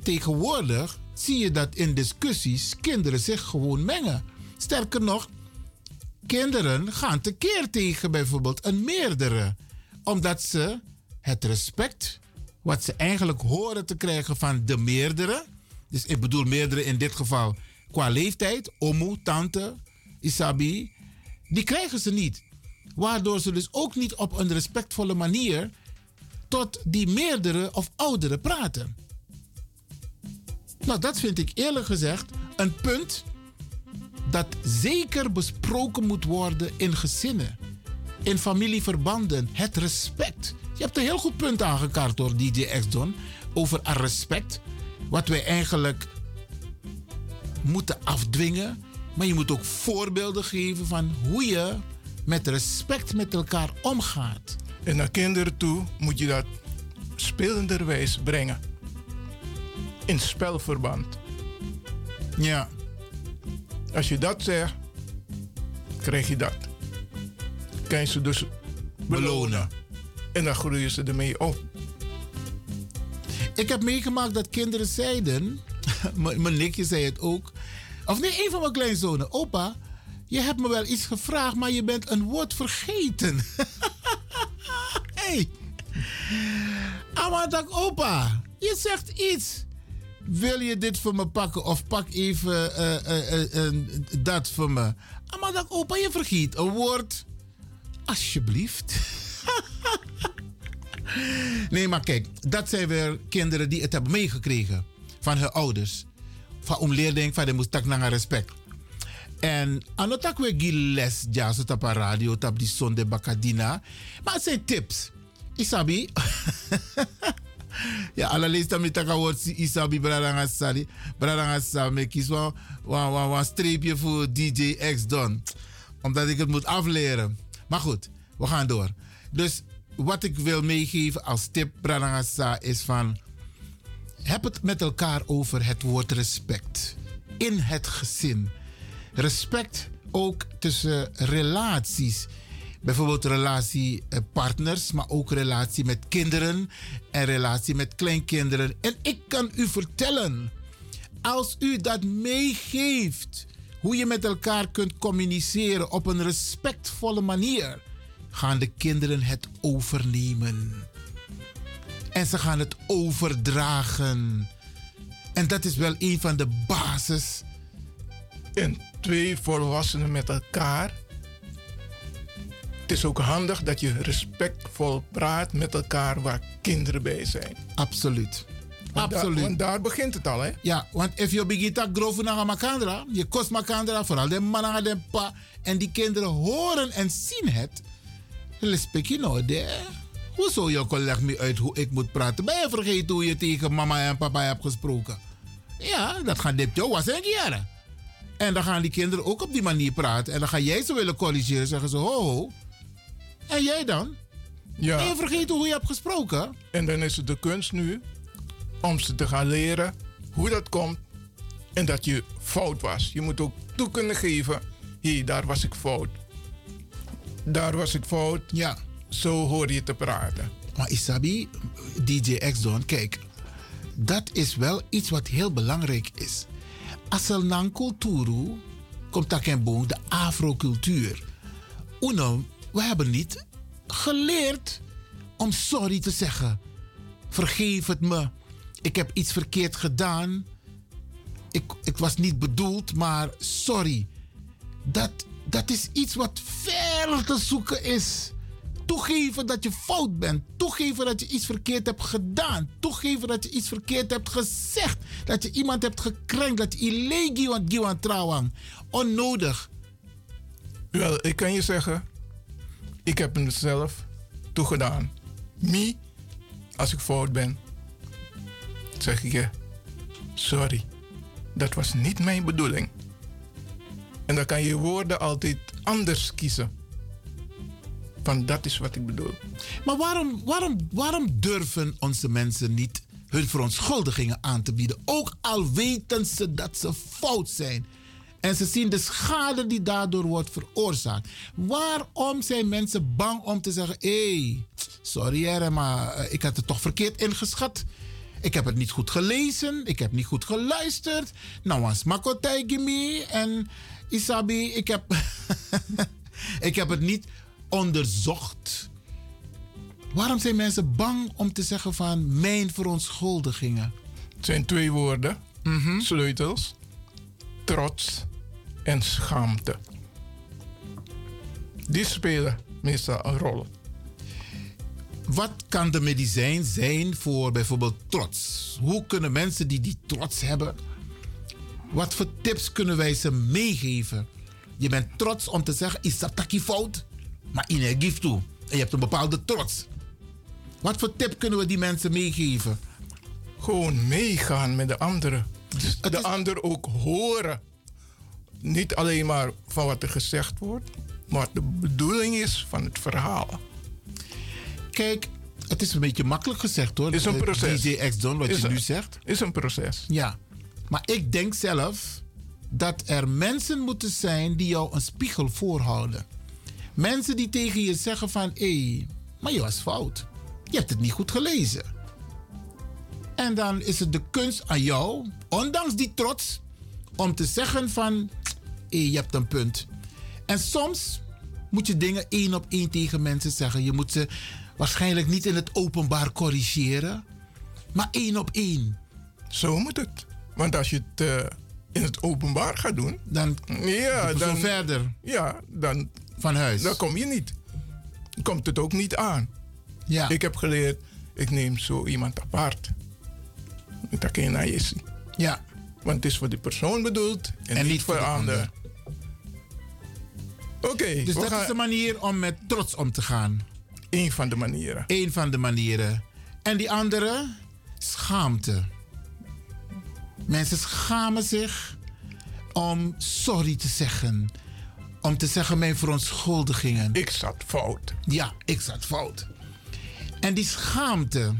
tegenwoordig zie je dat in discussies kinderen zich gewoon mengen. Sterker nog, kinderen gaan tekeer tegen bijvoorbeeld een meerdere. Omdat ze het respect, wat ze eigenlijk horen te krijgen van de meerdere. Dus ik bedoel meerdere in dit geval qua leeftijd, omu, tante, isabi. Die krijgen ze niet. Waardoor ze dus ook niet op een respectvolle manier tot die meerdere of oudere praten. Nou, dat vind ik eerlijk gezegd een punt dat zeker besproken moet worden in gezinnen, in familieverbanden. Het respect. Je hebt een heel goed punt aangekaart door DJ X-Don over respect. Wat wij eigenlijk moeten afdwingen. Maar je moet ook voorbeelden geven van hoe je met respect met elkaar omgaat. En naar kinderen toe moet je dat spelenderwijs brengen. In spelverband. Ja. Als je dat zegt, krijg je dat. Kan je ze dus belonen. En dan groeien ze ermee op. Ik heb meegemaakt dat kinderen zeiden, mijn nichtje zei het ook, of nee, een van mijn kleinzonen, opa, je hebt me wel iets gevraagd, maar je bent een woord vergeten. hey. Amadak, opa, je zegt iets. Wil je dit voor me pakken of pak even eh, eh, eh, dat voor me? Amadak, opa, je vergeet een woord. Alsjeblieft. Nee, maar kijk, dat zijn weer kinderen die het hebben meegekregen van hun ouders. Van omleerding, van de moest tak naar respect. En anotak we giles ja zo tap radio tap die zonde bakadina. Maar het zijn tips. Isabi. ja, allerlees dan met taka woord Isabi bradanga sali. Bradanga sali. Kies wel een streepje voor DJ X Don. Omdat ik het moet afleren. Maar goed, we gaan door. Dus wat ik wil meegeven als tip, Bradangasa, is van... Heb het met elkaar over het woord respect. In het gezin. Respect ook tussen relaties. Bijvoorbeeld relatie eh, partners, maar ook relatie met kinderen en relatie met kleinkinderen. En ik kan u vertellen, als u dat meegeeft, hoe je met elkaar kunt communiceren op een respectvolle manier, gaan de kinderen het overnemen. En ze gaan het overdragen. En dat is wel een van de basis en twee volwassenen met elkaar. Het is ook handig dat je respectvol praat met elkaar waar kinderen bij zijn. Absoluut. Want daar- Absoluut. want daar begint het al, hè? Ja, want if je begint te groven naar makandra, je kost makandra, vooral de mannen en de pa, en die kinderen horen en zien het, respect je nou. Hoezo je leg me uit hoe ik moet praten? Ben je vergeten hoe je tegen mama en papa hebt gesproken? Ja, dat gaat dit jou was en jaren. En dan gaan die kinderen ook op die manier praten. En dan ga jij ze willen corrigeren. Zeggen ze, ho, ho. En jij dan? Ja. Ben je vergeten hoe je hebt gesproken? En dan is het de kunst nu om ze te gaan leren hoe dat komt en dat je fout was. Je moet ook toe kunnen geven, hé, daar was ik fout. Daar was ik fout. Ja. Zo hoor je te praten. Maar Isabi, DJ X-Don, kijk, dat is wel iets wat heel belangrijk is. Naar cultuur komt dat geen boom, de afrocultuur. Uno, we hebben niet geleerd om sorry te zeggen. Vergeef het me. Ik heb iets verkeerd gedaan. Ik, ik was niet bedoeld, maar sorry. Dat, dat is iets wat ver te zoeken is. Toegeven dat je fout bent. Toegeven dat je iets verkeerd hebt gedaan. Toegeven dat je iets verkeerd hebt gezegd. Dat je iemand hebt gekrenkt. Dat je illegio want giwan trouwang. Onnodig. Wel, ik kan je zeggen, ik heb het zelf toegedaan. Me, als ik fout ben, zeg ik je, sorry, dat was niet mijn bedoeling. En dan kan je woorden altijd anders kiezen. Van dat is wat ik bedoel. Maar waarom, waarom, waarom durven onze mensen niet hun verontschuldigingen aan te bieden? Ook al weten ze dat ze fout zijn. En ze zien de schade die daardoor wordt veroorzaakt. Waarom zijn mensen bang om te zeggen: hé, hey, sorry hè, maar eh, ik had het toch verkeerd ingeschat. Ik heb het niet goed gelezen. Ik heb niet goed geluisterd. Nou was Makotay Gimi en Isabi. Ik heb, ik heb het niet onderzocht. Waarom zijn mensen bang om te zeggen van mijn verontschuldigingen? Het zijn twee woorden, Mhm. sleutels, trots en schaamte. Die spelen meestal een rol. Wat kan de medicijn zijn voor bijvoorbeeld trots? Hoe kunnen mensen die die trots hebben, wat voor tips kunnen wij ze meegeven? Je bent trots om te zeggen, is dat fout? Maar in geeft toe. En je hebt een bepaalde trots. Wat voor tip kunnen we die mensen meegeven? Gewoon meegaan met de anderen. Dus de ander ook horen. Niet alleen maar van wat er gezegd wordt, maar de bedoeling is van het verhaal. Kijk, het is een beetje makkelijk gezegd hoor. Is een Eh, proces. DJ X Don, wat Is je een- nu zegt. Is een proces. Ja, maar ik denk zelf dat er mensen moeten zijn die jou een spiegel voorhouden. Mensen die tegen je zeggen van, hé, hey, maar je was fout. Je hebt het niet goed gelezen. En dan is het de kunst aan jou, ondanks die trots, om te zeggen van, hé, je hebt een punt. En soms moet je dingen één op één tegen mensen zeggen. Je moet ze waarschijnlijk niet in het openbaar corrigeren, maar één op één. Zo moet het. Want als je het eh, in het openbaar gaat doen, dan, ja, dan verder. Ja, dan, van huis. Dan kom je niet. Komt het ook niet aan. Ja. Ik heb geleerd, ik neem zo iemand apart. Dat kan je naar je zien. Ja. Want het is voor die persoon bedoeld en, niet, voor de ander. Oké, Dus dat gaan- is de manier om met trots om te gaan. Eén van de manieren. Eén van de manieren. En die andere, schaamte. Mensen schamen zich om sorry te zeggen. Om te zeggen mijn verontschuldigingen. Ik zat fout. Ja, ik zat fout. En die schaamte.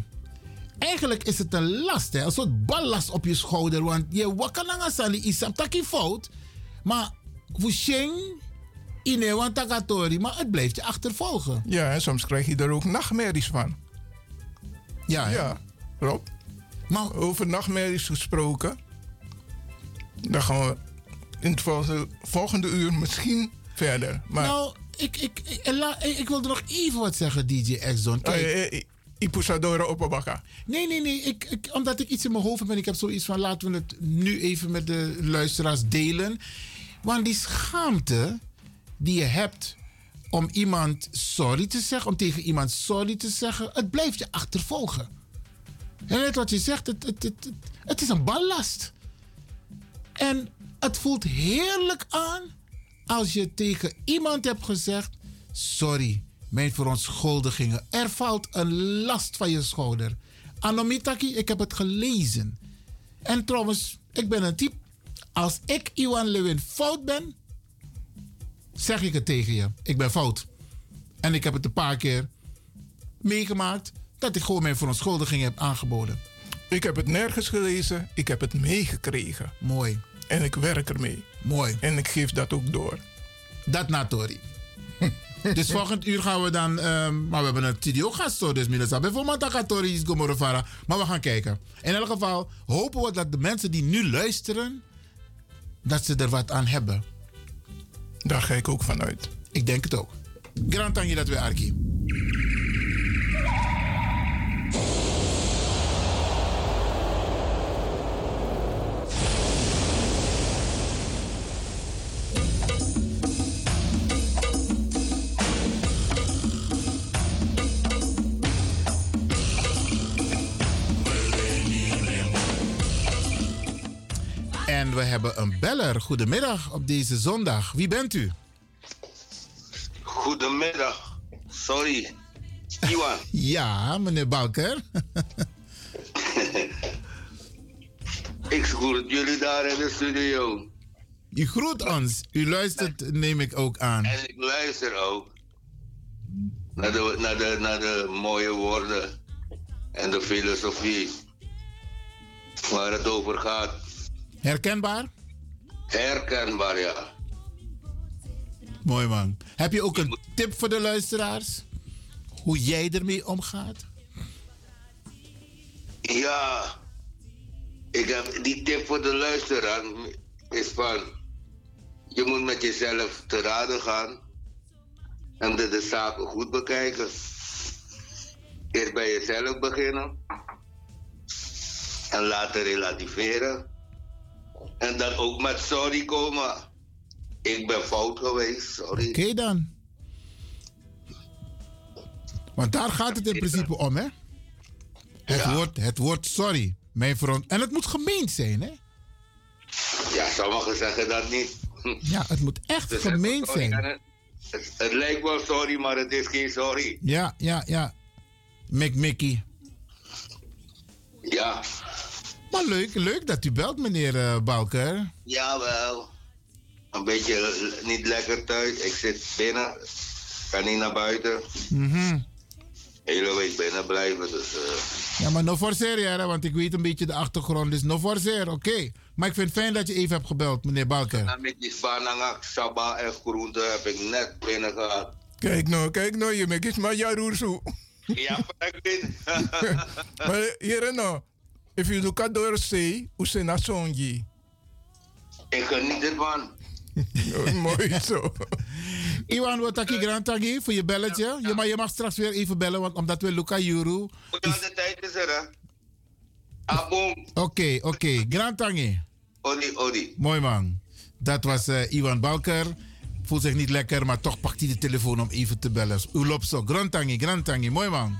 Eigenlijk is het een last, hè? een soort ballast op je schouder. Want je wakananga sani isam taki fout. Maar wusheng ine want takatori. Maar het blijft je achtervolgen. Ja, en soms krijg je er ook nachtmerries van. Ja, hè? ja Rob. Maar, Over nachtmerries gesproken. Dan gaan we in het volgende, uur misschien verder. Maar, Nou, ik, ik, ik, eh, la- ik, ik wilde nog even wat zeggen, DJ X-Don. Kijk. Eh, eh, Ipusadora Opabaka. Nee, nee, nee. Ik, ik, omdat ik iets in mijn hoofd heb en ik heb zoiets van laten we het nu even met de luisteraars delen. Want die schaamte die je hebt om iemand sorry te zeggen, om tegen iemand sorry te zeggen, het blijft je achtervolgen. En net wat je zegt, het, het, het, het, het is een ballast. En het voelt heerlijk aan als je tegen iemand hebt gezegd: Sorry, mijn verontschuldigingen. Er valt een last van je schouder. Anomitaki, ik heb het gelezen. En trouwens, ik ben een type. Als ik, Iwan Lewin, fout ben, zeg ik het tegen je. Ik ben fout. En ik heb het een paar keer meegemaakt dat ik gewoon mijn verontschuldiging heb aangeboden. Ik heb het nergens gelezen, ik heb het meegekregen. Mooi. En ik werk ermee. Mooi. En ik geef dat ook door. Dat na Tori. dus volgend uur gaan we dan. ehm, maar we hebben een studiogast hoor, dus Minasa. Bijvoorbeeld Takatori is Gomorofara. Maar we gaan kijken. In elk geval hopen we dat de mensen die nu luisteren. dat ze er wat aan hebben. Daar ga ik ook vanuit. Ik denk het ook. Grand Tangi dat we Arki. Hebben een beller. Goedemiddag op deze zondag. Wie bent u? Goedemiddag. Sorry. Iwan. Ja, meneer Balker. Ik groet jullie daar in de studio. U groet ons. U luistert, neem ik ook aan. En ik luister ook naar de, naar de, naar de mooie woorden en de filosofie waar het over gaat. Herkenbaar? Herkenbaar, ja. Mooi man. Heb je ook een tip voor de luisteraars? Hoe jij ermee omgaat? Ja, ik heb die tip voor de luisteraar is van je moet met jezelf te raden gaan en de, de zaken goed bekijken. Eerst bij jezelf beginnen en later relativeren en dan ook met sorry komen. Ik ben fout geweest, sorry. Oké dan. Want daar gaat het in principe om, hè? Het, woord, het woord sorry. Mijn front. En het moet gemeend zijn, hè? Ja, sommigen zeggen dat niet. Ja, het moet echt Dus gemeend sorry, zijn. en Het, het, het lijkt wel sorry, maar het is geen sorry. Ja, ja, ja. Mick Mickey. Ja, Maar leuk, leuk dat u belt, meneer eh, Balker. jawel. Een beetje niet lekker thuis. Ik zit binnen. Kan niet naar buiten. Mhm. Hele week binnen blijven. Dus eh, Ja, maar no forceer, hè, want ik weet een beetje de achtergrond. Dus no forceer, oké. Maar ik vind het fijn dat je even hebt gebeld, meneer Balker. en met die spanangak, saba en groente heb ik net binnen gehad. Kijk nou, kijk nou, je maakt iets maar jaroersu. Ja, maar ik weet. Maar hier nou, if you look at door say, usena songi. ik geniet ervan. Mooi zo. Iwan, wat grand taki voor je belletje. Ja, maar je mag straks weer even bellen, want omdat we Luca Juru. Ja, de tijd is er, hè. Abom. Oké, oké. Grand tangi. Odi, odi. Mooi man. Dat was eh, Iwan Balker. Voelt zich niet lekker, maar toch pakt hij de telefoon om even te bellen. U loopt zo. Grand tangi, grand tangi. Mooi man.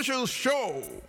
Special Show.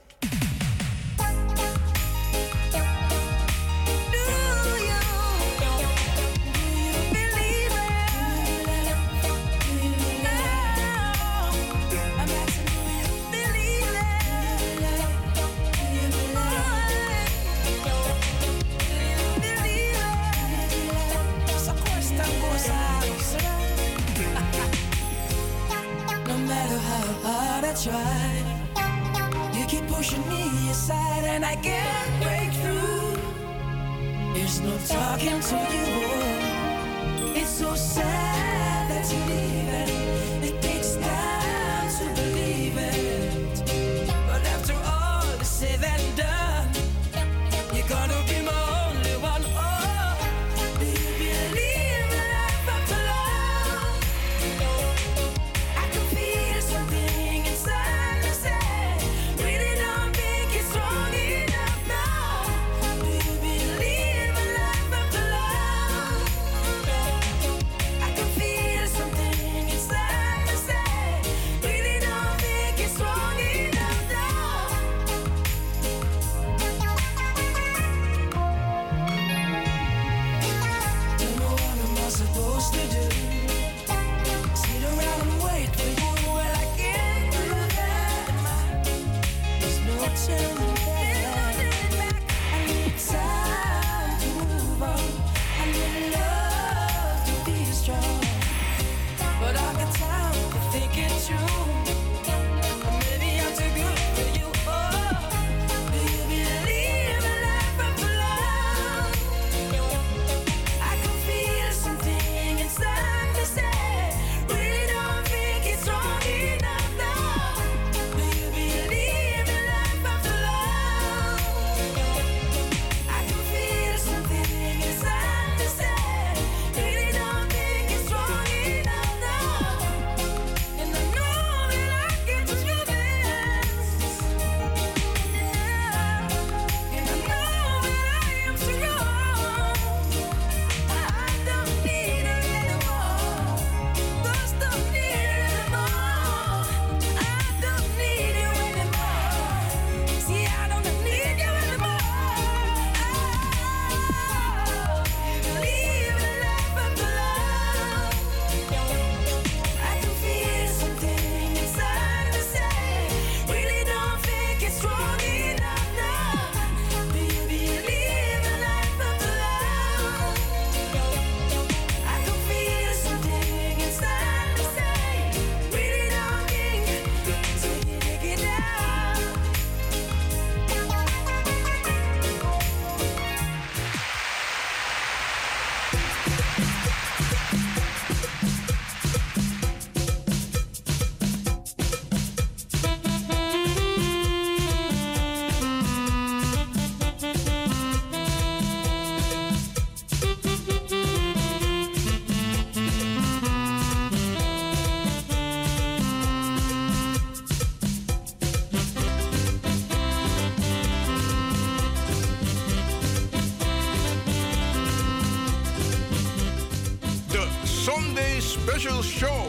Special Show.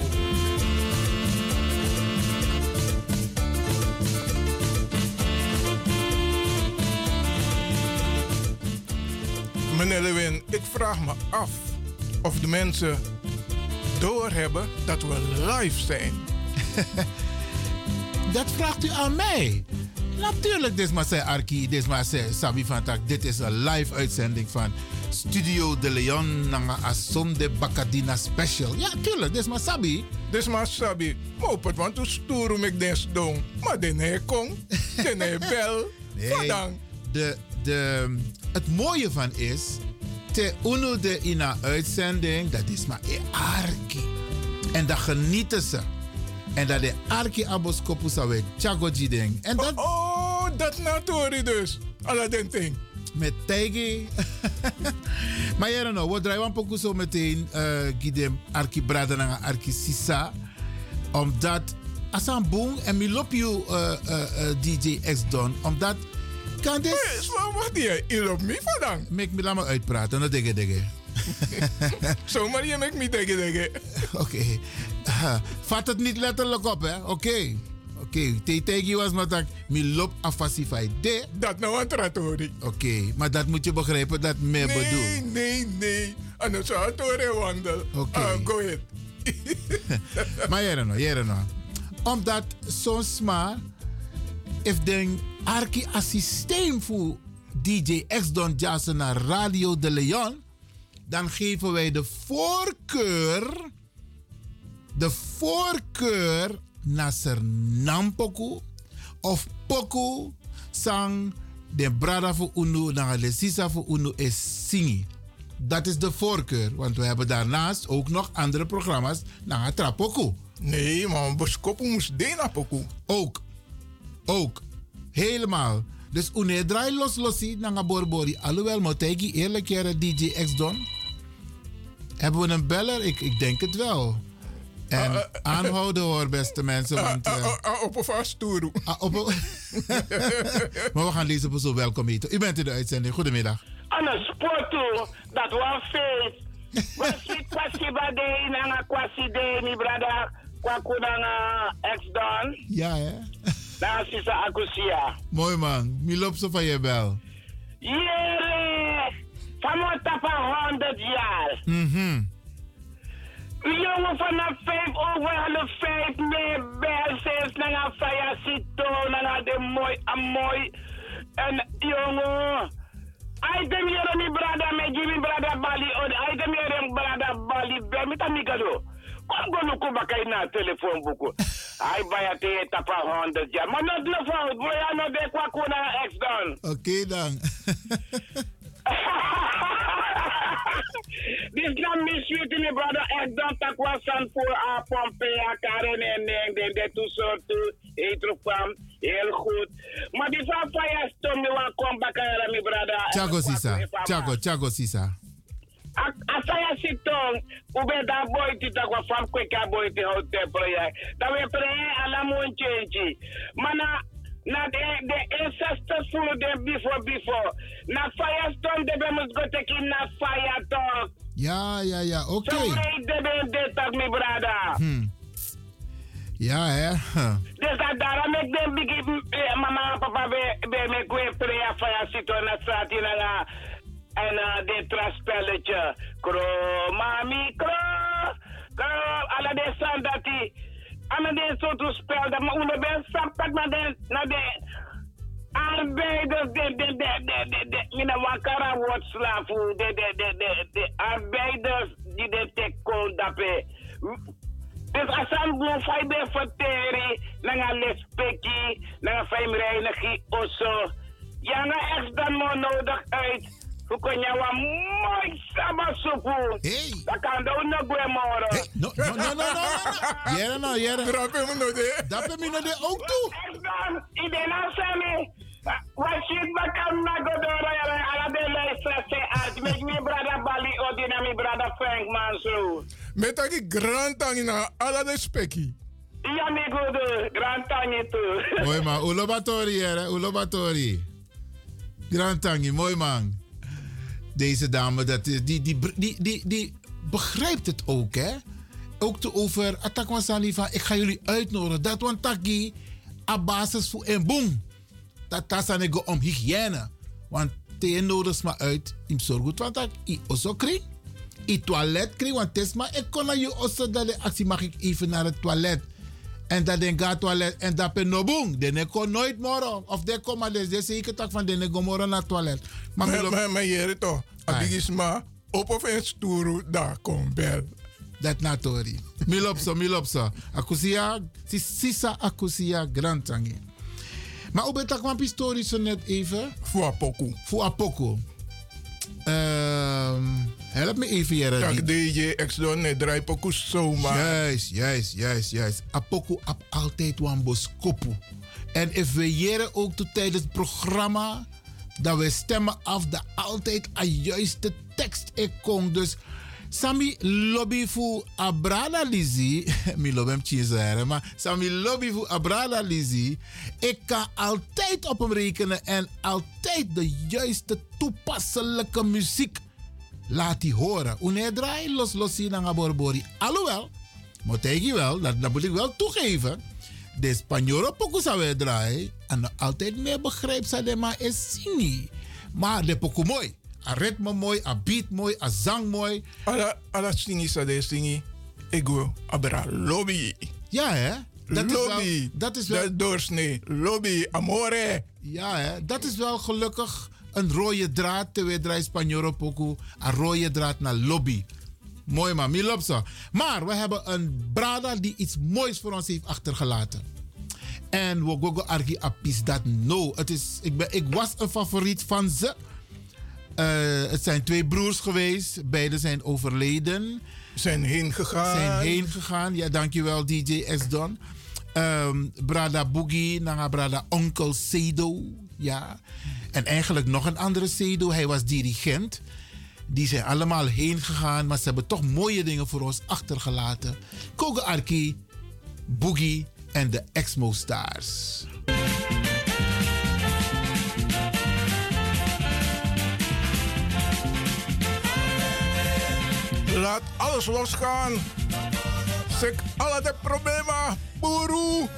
Meneer Lewin, ik vraag me af of de mensen doorhebben dat we live zijn. Dat vraagt u aan mij. Natuurlijk, dit is maar zijn Arki, dit is maar zijn Sabi van Tak. Dit is een live uitzending van Studio de Leon Nanga Asonde Bacadina Special. Ja, tuurlijk, dit is maar Sabi. Dit is maar Sabi. Maar op het want to stoer om ik des doen. Maar de nee kom, de nee bel. Vadang. de, de, het mooie van is, te uno de ina uitzending, dat is maar e arki. En dat genieten ze. En dat de arki aboskopu sawe chagoji ding. En dat... Oh, dat natori dus. Alla den ting. Met tegi. maar ja, no, we draaien een pokoe zo meteen gidem arki brada na arki sisa. Omdat, als een boom en mi lop you uh, DJ X Don. Omdat, kan dit... Wacht je, hier op mij vandaan. Mek me laat me uitpraten, no dege dege. Zomaar je mek me dege dege. Oké. Ah, vat het niet letterlijk op, hè? Oké. Oké. Oké, Tetegi was maar dat mi lop afasifai de. Dat nou een trattori. Oké, maar dat moet je begrijpen dat me bedoel. Nee, nee, nee. Anders zou het wandel. Oké. Ah, go ahead. maar jere no, jere no. Omdat soms maar, if den arki a systeem voor DJ X Don Jassen naar Radio de Leon, dan geven wij de voorkeur, de voorkeur naar Sernam Poku of Poku sang de brada voor Unu, naar de sisa voor Unu is singi. Dat is de voorkeur, want we hebben daarnaast ook nog andere programma's naar Trapoku. Nee, maar Boskopu moest Dena Poku. Ook. Ook. Helemaal. Dus une draai los losi naar Borbori. Alhoewel, Motegi eerlijk jaren DJ X Don. Hebben we een beller? Ik, ik denk het wel. En aanhouden hoor, beste mensen. Want, eh, op een vast toer. maar we gaan deze persoon welkom heten. U bent in de uitzending. Goedemiddag. Aan een sport dat was feest. Maar si kwasi ba de nanga kwasi de ni brada kwa kunanga ex don. Ja, hè? Na sisa akusia. Mooi man. Mi loopt zo van je bel. Yere! Van tapa 100 jaar. Mhm. Jongen vanaf 5 over half 5 mee bezig. Nanga faya sito, nanga de mooi, a mooi. En jongen. Item hier mi brada me Jimmy brada Bali on item hier mi brada Bali be mi tamikado. Kom go no kuba kay na telephone buku. Ay baya te tapa 100 jaar. Maar not no fout. Moya no de kwa kuna ex don. Oké dan. This not me sweet me brother ex don takwa san voor a pompe a karen en en de de tu soortu etrofam. Heel goed. Maar die van fire storm me wa kom bakara mi brada. Chago Sisa. Chago, Chago Sisa. Asaya sitong, ube da boy ti ta kwa fam kwe ka boy ti hotel project. Da we pre ala mon change. Mana na the the ancestors full them before before. Na firestorm de be must go take in na fire talk. Ja, ja, ja. Oké. So we de be de talk mi brada. Hm. Ja, hè. Huh. Dus dat daarom ik denk bigi eh, mama en papa be be me pre a fire sitong na straat in na en uh, dit traspelletje. Kro, mami, kro. Kro, de san Alle de soort spel dat maar onder ben sampak naar de, naar de arbeiders, de, de, de, de, de, de, mina wakara wordt slafu, de, de, de, de, de arbeiders die de teko dape. Dus als aan boel fai be verteri, nanga lespeki, nanga fai mreinigi oso. Ja, na echt dan mo nodig uit. Kukonya wa mooi sama supu. Hey. Dat kan do no gwe moro. No, no, no, no, no. Jere no, jere. Drap hem no de. Heb je no de ook toe. Dan, ide na sami. Wat shit bakam na godoro ya ala de leistra se art. Make me brother Bali odina mi brother Frank Manso. Met aki grand tangi na ala de spekkie. Ja mi godo, grand tangi tu. Mooi man. Ulobatori, jere. Ulobatori. Grand Tangi, mooi man. Deze dame, dat, die, die, die, die, die, die begrijpt het ook, hè? Ook te over Atakwansani van ik ga jullie uitnodigen. Dat want taki a basis voor een boom. Dat tasanego om hygiëne. Want te nodig maar uit zorg goed want ik osso kri. I toilet kri want maar ik kon naar je osso dat actie mag ik even naar het toilet. En dat den gaat toilet en dat ben no boom. Den kon nooit morgen. Of de kom maar de zeker tak van den go morgen naar toilet. Maar Maar maar maar jere toch. Ma op of een stoer daar kom bel. Dat natori. Milopso, milopso. Akusia, si- sisa akusia grantangi. Maar op het kwam historie zo net even. Voor Apoku. Voor Apoku. Ehm, help me even, Jere. Tak DJ X don ne draai poku zomaar. Juist, juist, juist, juist. Apoku ap altijd wan boskopu. En if we ook toe tijdens het programma, dat we stemmen af dat altijd een juiste tekst ik kom. Dus Sami lobby voor Abrada Lizzy. Mi lobby hem maar Sami lobby voor Abrada Lizzy. Ik kan altijd op hem rekenen en altijd de juiste toepasselijke muziek laat hij horen. Wanneer draai los los zien naar Borbori. Alhoewel, moet ik wel, dat, dat moet ik wel toegeven. de Spanjoro poku sa we draai. En altijd meer begrijp sa de ma is singi. Maar de poku mooi. A ritme mooi, a beat mooi, a zang mooi. Ala, ala singi sa de singi. Ego, abra lobby. Ja, hè? Dat is lobby. wel- dat is wel- De doorsnee. Lobby, amore. Ja, hè? dat is wel gelukkig een rode draad terwijl draai Spanjoro poku. Een rode draad naar lobby. Mooi man, Milopsa. Maar we hebben een brada die iets moois voor ons heeft achtergelaten. En we gogo argi apis dat no. Het is, ik, ben, ik was een favoriet van ze. Eh, het zijn twee broers geweest. Beiden zijn overleden. Zijn heen gegaan. Zijn heen gegaan. Ja, dankjewel DJ S. Don. Ehm, brada Boogie, naar brada Onkel Sedo. Ja. En eigenlijk nog een andere Sedo. Hij was dirigent. Die zijn allemaal heen gegaan. Maar ze hebben toch mooie dingen voor ons achtergelaten. Koge Arki, Boogie en de Exmo Stars. Laat alles losgaan. Zeg alle de problemen. Buru.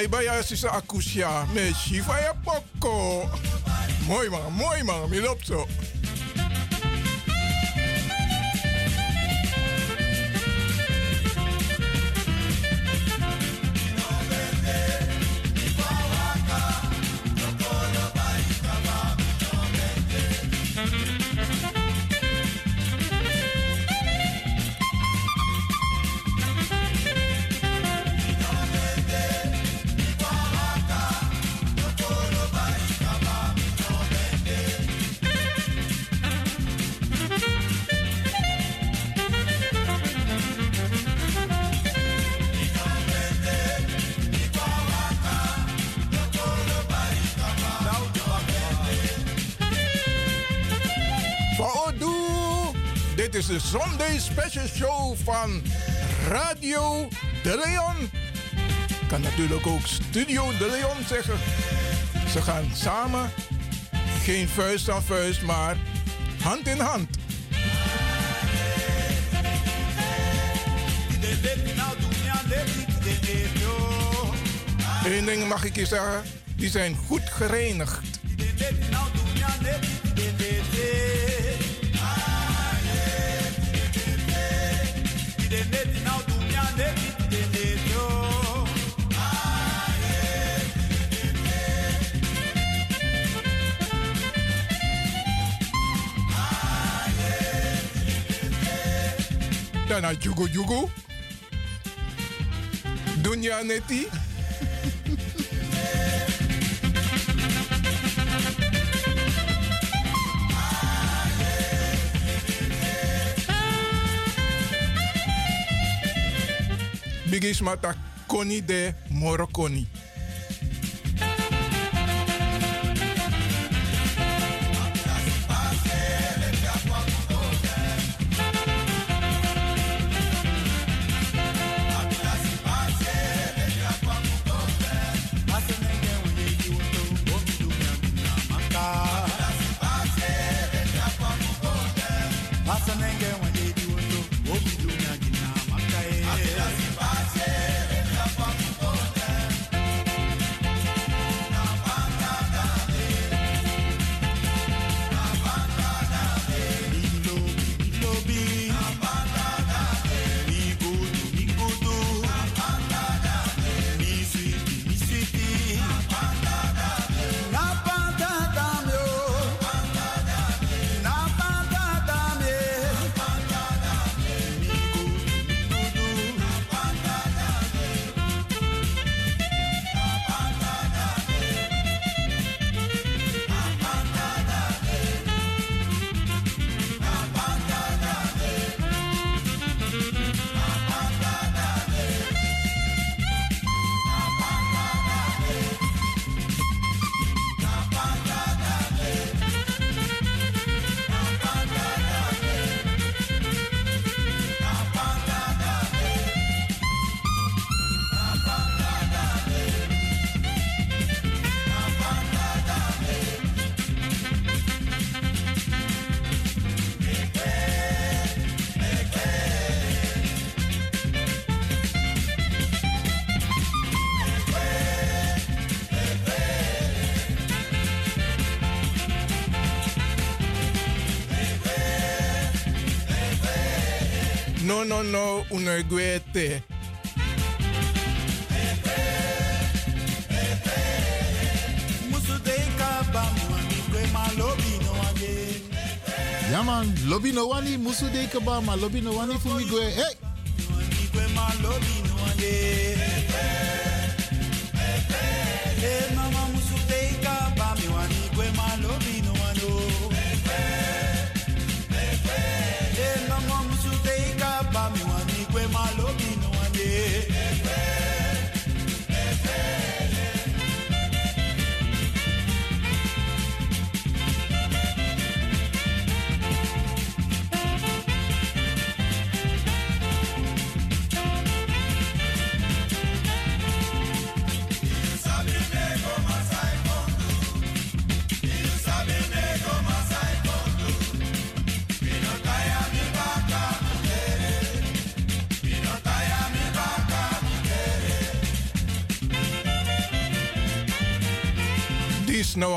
Ay, baya sisa akusya. Me shiva ya poko. Mooi man, mooi man. Milopso. Vaodu. Radio De Leon. Kan natuurlijk ook Studio De Leon zeggen. Ze gaan samen, geen vuist aan vuist, maar hand in hand. Eén ding mag ik je zeggen, die zijn goed gereinigd. Daarna Jugo Jugo. Dunya Neti. Bigis mata koni de morokoni. Passa ninguém unerguete. Yaman, lobby no wani, musu de kaba, ma lobby no wani fumigwe. Hey!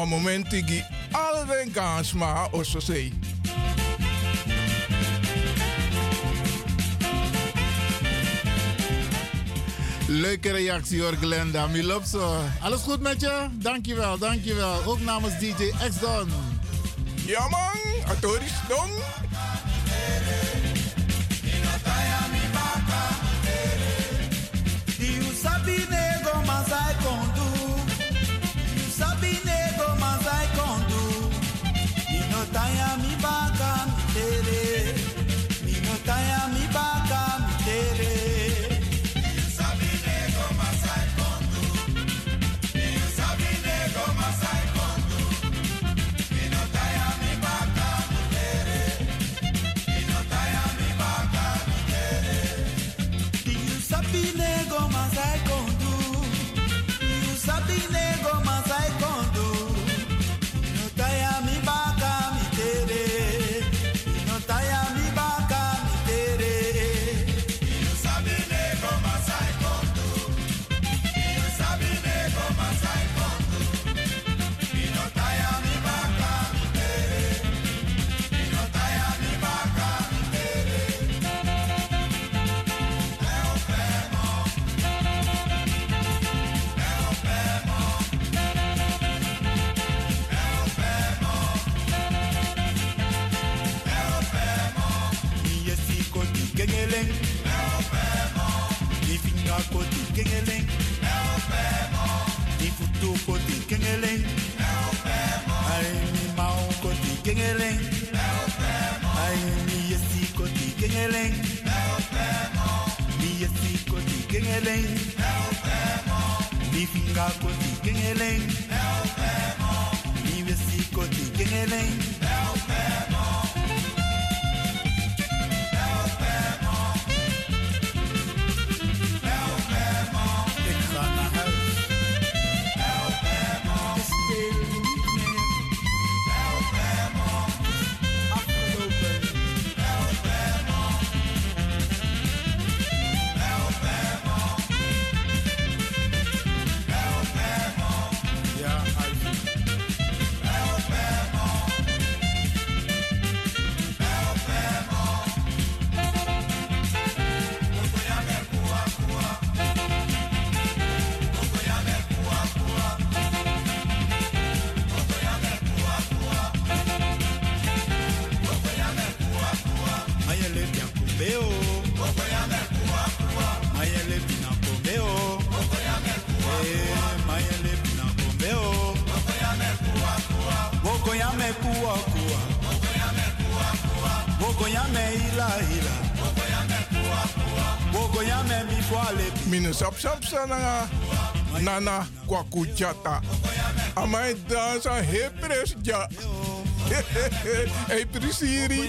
een moment die alweer kans maakt, als zei. Leuke reactie hoor Glenda, Milop zo. Alles goed met je? Dankjewel, dankjewel. Ook namens DJ X-Don. Ja man, Atoris Don. Mine sap sap sana nana kwaku chata. Amai dansa he pres ja. Hey prisiri.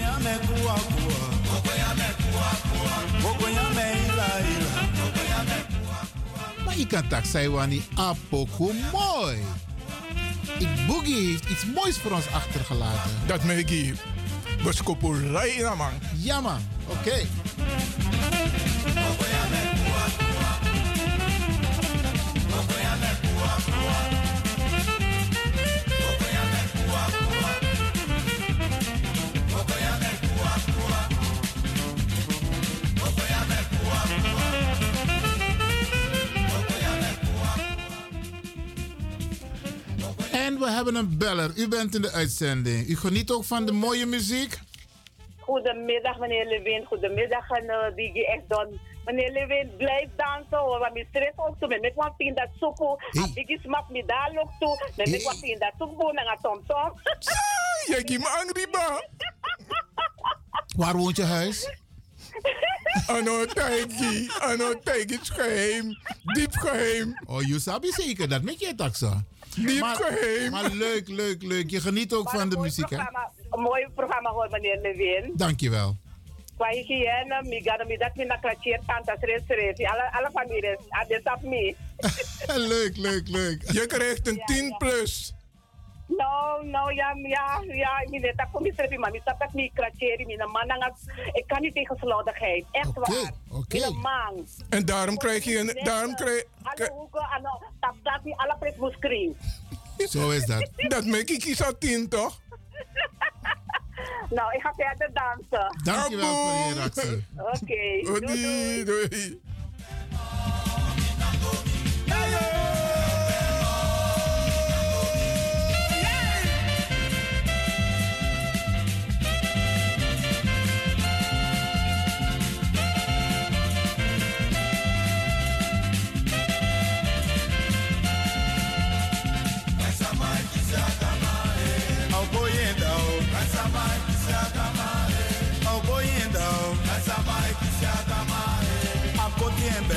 Maar je kan tak zijn wanneer apoko mooi. Ik Boogie heeft iets moois voor ons achtergelaten. Dat merk je. Beskoppelrij in man. Ja man, oké. En we hebben een beller. U bent in de uitzending. U geniet ook van de mooie muziek? Goedemiddag, meneer Levin. Goedemiddag, en uh, DJ Ekdon. Meneer Levin, blijf dansen hoor. Want mijn stress ook toe. Met wat vind dat soepo. A biggie smak me daar ook toe. Met wat vind dat soepo. Naar tom tom. Je geeft me angry ba. Waar woont je huis? Ano Taiki, ano Taiki is geheim, diep geheim. Oh, je sabi zeker, dat met je taxa. Diep maar, geheim. Maar leuk, leuk, leuk. Je geniet ook van de muziek, hè? Een mooi programma hoor, meneer Levin. Dankjewel. Kwa hygiëne, mi gada mi dat mi na kratje tanta stres stres. Alle alle families, adesap mi. leuk, leuk, leuk. Je krijgt een 10 plus. No, no, ja, ja, ja, ik weet dat kom ik maar ik snap dat niet kratjeri, mijn man, ik kan niet tegen slordigheid, echt waar. Oké. Man. En daarom krijg je een, daarom krijg Alle hoeken, alle, tap tap, alle pret moest. Zo is dat. Dat maak ik iets aan 10 toch? Nou, ik ga verder dansen. Dankjewel voor je reactie. Oké, doei, doei. doei.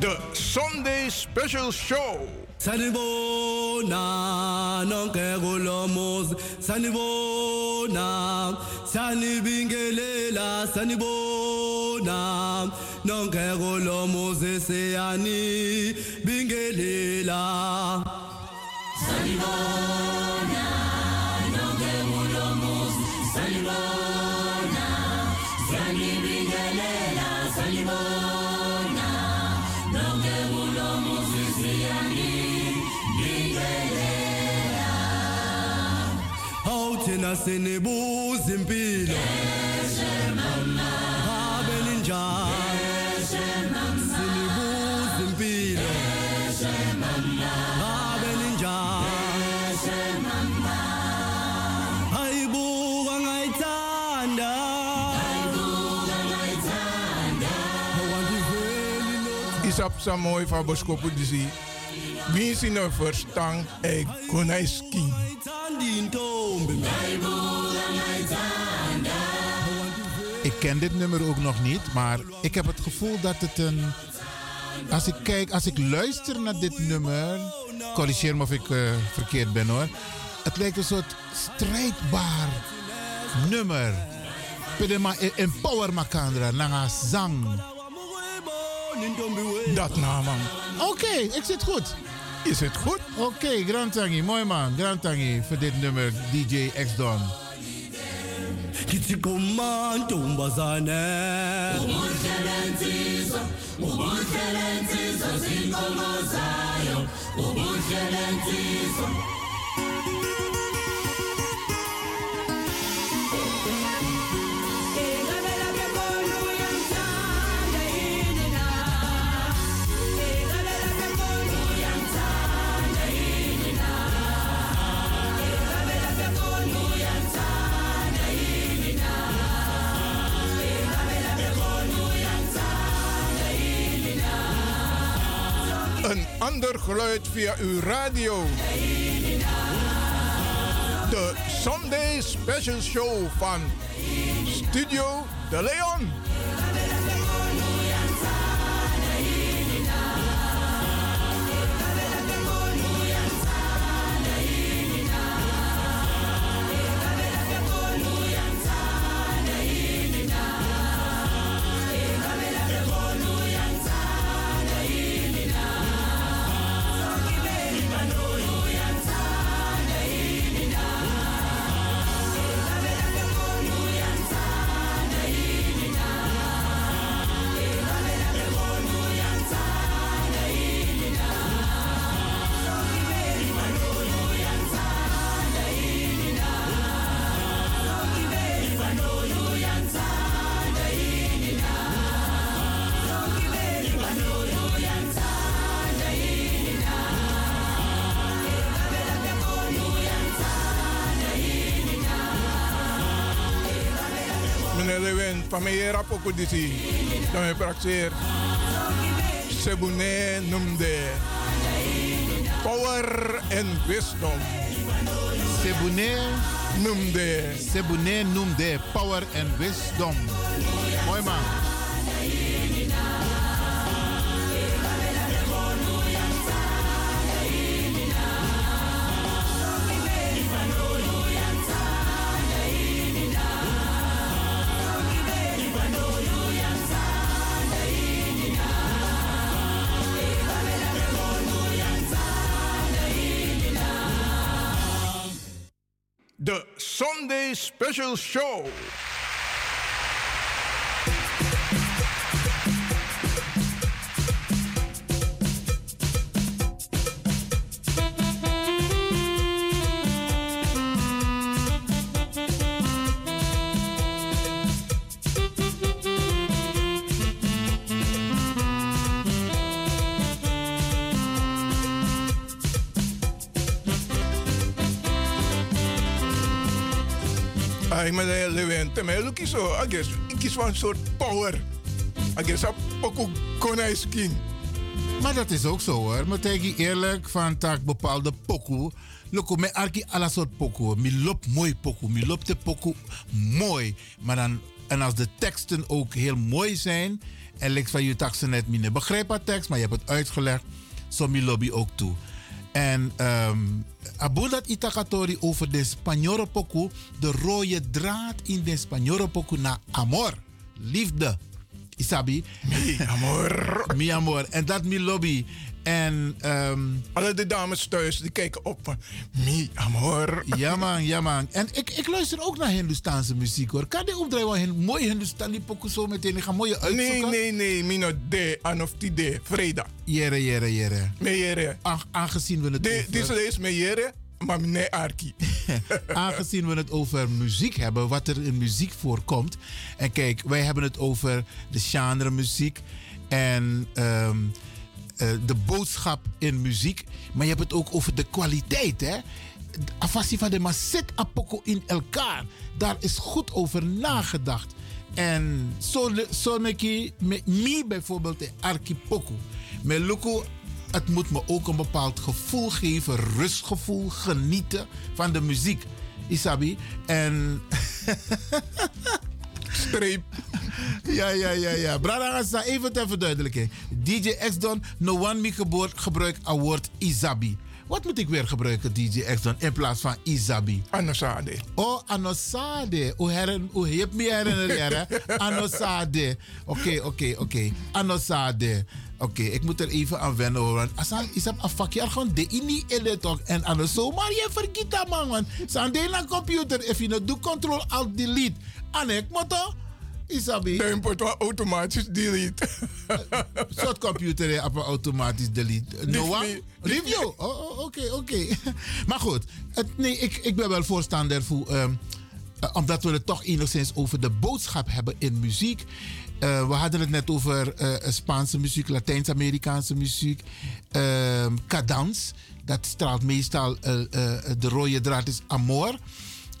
De Sunday Special Show. Sanibo na non kegolomos Sanibo na sanibingelela. Sanibo na non kegolomos eseani bingelela. Sanibo na wena senibuza impilo. Isap sa mooi van Boskopu Disi. Wie is in een verstang? Ngayithanda Ik ken dit nummer ook nog niet, maar ik heb het gevoel dat het een. Als ik kijk, als ik luister naar dit nummer. Corrigeer me of ik eh, verkeerd ben hoor. Het lijkt een soort strijdbaar nummer. Pedema empower makandra, nanga zang. Dat nou, man. Oké, ik zit goed. Je zit goed? Oké, Grand Tangi, mooi man. Grand Tangi voor dit nummer, DJ X Don. Kitikomanto mbazane Ubunjelentizo, ubunjelentizo, zinkomo zayo, Een ander geluid via uw radio. De Sunday Special Show van Studio De Leon. Mij hier op ook disi. Dan heb ik Sebune noemde power and wisdom. Sebune noemde. Sebune noemde power and wisdom. Mooi man. Special Show. Mij lukt zo. Ik kies van een soort power. I guess, op ook konijn skin. Maar dat is ook zo hoor. Maar tegen je eerlijk van tak bepaalde pokoe. Loko, me arki alla soort pokoe. Mi loopt mooi pokoe. Mi loopt de pokoe mooi. Maar dan, en als de teksten ook heel mooi zijn. En lijkt van je taksen net niet begrijp tekst, maar je hebt het uitgelegd. Zo lobby ook toe. En um, dat itakatori over de Spanjoro pokoe. De rode draad in de Spanjoro pokoe naar amor. Liefde. Isabi? Mi amor. Mi amor. En dat mi lobby. En... Um, Alle de dames thuis die kijken op van... Mi amor. Ja man, ja man. En ik, ik luister ook naar Hindustaanse muziek hoor. Kan die opdraaien wat mooi Hindustani pokoe zo meteen? Ik ga mooie uitzoeken. Nee, nee, nee. Mino de, an of die de. Vreda. Jere, jere, jere. Me jere. aangezien we het de, over... Dit is me jere. Maar nee, Arki. Aangezien we het over muziek hebben, wat er in muziek voorkomt. En kijk, wij hebben het over de genre muziek en um, de boodschap in muziek. Maar je hebt het ook over de kwaliteit, hè? Afasi van de maar apoko in elkaar. Daar is goed over nagedacht. En zo, zo met me bijvoorbeeld, de Arki Poku. Met Luku het moet me ook een bepaald gevoel geven, rustgevoel, genieten van de muziek. Isabi. En. Streep. Ja, ja, ja, ja. Brada, even ter verduidelijking. DJ X-Don, no one me gebruik het woord Isabi. Wat moet ik weer gebruiken, DJ X-Don, in plaats van Isabi? Anosade. Oh, anosade. Hoe heren, je hebt me herinneren? Anosade. Oké, oké, oké. Anosade. Oké, ik moet er even aan wennen hoor. Want Asan is een vakje gewoon de ini ele toch en aan zo. Maar je vergeet dat man, want aan computer. If je nou doet control alt delete. Anek, motto. Isabi. Wel automatisch delete. soort computer op een automatisch delete. Noah? Review? Oh, oh, oké, oké. Maar goed, het, nee, ik, ik ben wel voorstander voor... ehm, eh, omdat we het toch enigszins over de boodschap hebben in muziek. Eh, we hadden het net over eh, Spaanse muziek, Latijns-Amerikaanse muziek. ehm cadans, dat straalt meestal eh, eh, de rode draad is amor.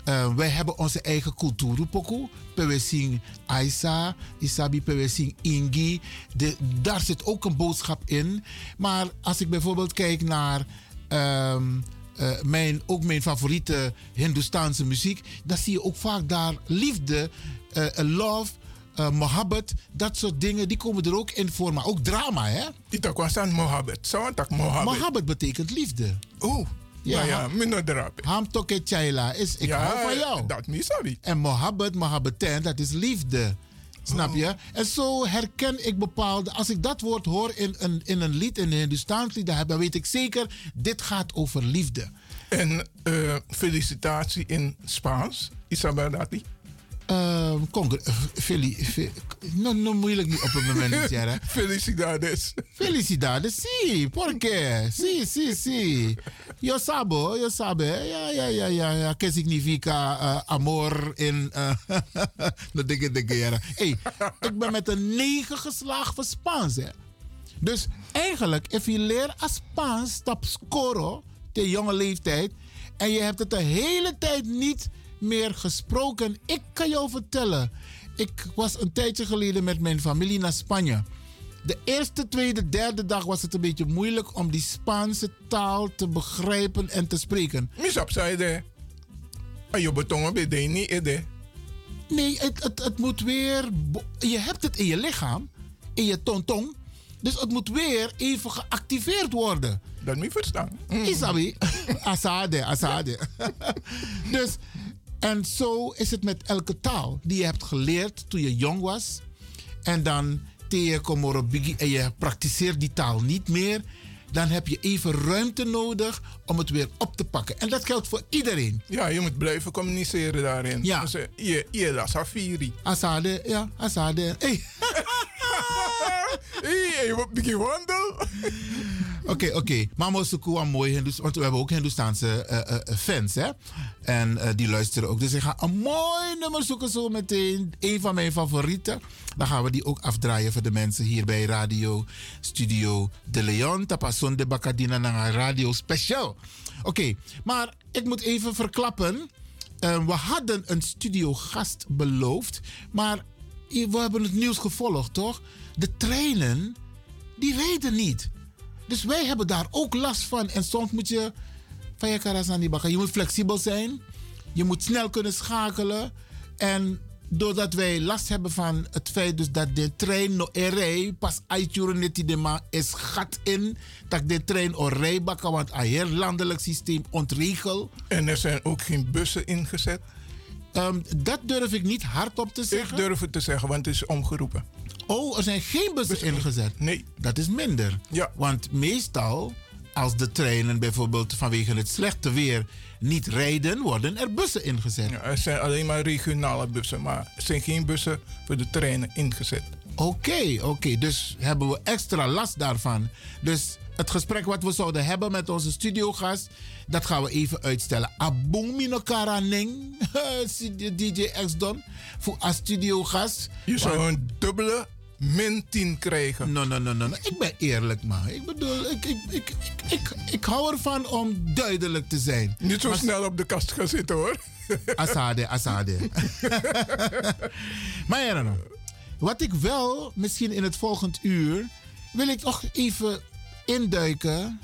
Eh, wij hebben onze eigen cultuur, Poku. We zien Aisa, Isabi, we zien Ingi. De, daar zit ook een boodschap in. Maar als ik bijvoorbeeld kijk naar ehm, eh, mijn, ook mijn favoriete Hindoestaanse muziek, dan zie je ook vaak daar liefde, eh, love, eh mohabbat, dat soort dingen, die komen er ook in voor. Maar ook drama, hè? Ita was aan mohabbat. Mohabbat betekent liefde. Oh, ja, ja, minder drap. Ham toke chaila is ik Ja, hou van jou. dat niet sabi. En mohabbat, mohabbaten, dat is liefde. Snap je? En zo herken ik bepaalde... Als ik dat woord hoor in een, in een lied, in een Hindustaans lied... dan weet ik zeker, dit gaat over liefde. En eh, felicitatie in Spaans. Isabel Dati. Eh, feli, fe- no, no, moeilijk niet op het moment niet zeggen. Felicidades. Felicidades, sí, porque, sí, sí, sí. Yo sabo, yo sabe, ja, ja, ja, ja, ja, que significa eh, amor in, uh, no dikke, dikke, ja. Hey, ik ben met een 9 geslaagd voor Spaans, hè. Dus eigenlijk, als je leert als Spaans, stap scoro, te jonge leeftijd, en je hebt het de hele tijd niet meer gesproken, ik kan jou vertellen. Ik was een tijdje geleden met mijn familie naar Spanje. De eerste, tweede, derde dag was het een beetje moeilijk om die Spaanse taal te begrijpen en te spreken. Misap zei de. Betongen bij de niet ede. Nee, het, het, het moet weer. Je hebt het in je lichaam, in je tontong. Dus het moet weer even geactiveerd worden. Dat niet verstaan. Mm. Isabi. Asade, asade. dus, en zo is het met elke taal die je hebt geleerd toen je jong was. En dan tegen Komoro Bigi en je praktiseert die taal niet meer. Dan heb je even ruimte nodig om het weer op te pakken. En dat geldt voor iedereen. Ja, je moet blijven communiceren daarin. Ja. Dus, eh, je, je la safiri. Asade, ja, asade. Hey. hey, begin wandel? Oké, oké. Maar was mooi Hindoes, want we hebben ook Hindoestaanse eh, eh, fans, hè? En eh, die luisteren ook. Dus ik ga een mooi nummer zoeken zo meteen. Een van mijn favorieten. Dan gaan we die ook afdraaien voor de mensen hier bij Radio Studio De Leon. Tapason de Bacadina naar Radio Special. Oké, maar ik moet even verklappen. Eh, we hadden een studiogast beloofd, maar we hebben het nieuws gevolgd, toch? De treinen, die rijden niet. Dus wij hebben daar ook last van. En soms moet je van je karas aan die bakken. Je moet flexibel zijn. Je moet snel kunnen schakelen. En doordat wij last hebben van het feit dus dat de trein no rij pas uitjuren de ma is gat in dat de trein o rijbakken want een heel landelijk systeem ontregel. En er zijn ook geen bussen ingezet. Ehm, dat durf ik niet hardop te zeggen. Ik durf het te zeggen, want het is omgeroepen. Oh, er zijn geen bussen ingezet? Nee. Dat is minder. Ja. Want meestal, als de treinen bijvoorbeeld vanwege het slechte weer niet rijden, worden er bussen ingezet. Ja, er zijn alleen maar regionale bussen, maar er zijn geen bussen voor de treinen ingezet. Oké, oké. Dus hebben we extra last daarvan. Dus het gesprek wat we zouden hebben met onze studiogast, dat gaan we even uitstellen. Abong minokara ning, DJ X Don, voor als studiogast. Je zou een dubbele min 10 krijgen. No, no, no, no. no. Ik ben eerlijk, man. Ik bedoel, ik, ik, ik, ik, ik, hou ervan om duidelijk te zijn. Niet zo Maar- snel op de kast gaan zitten hoor. Assade, assade. maar ja, no. wat ik wel, misschien in het volgend uur, wil ik toch even induiken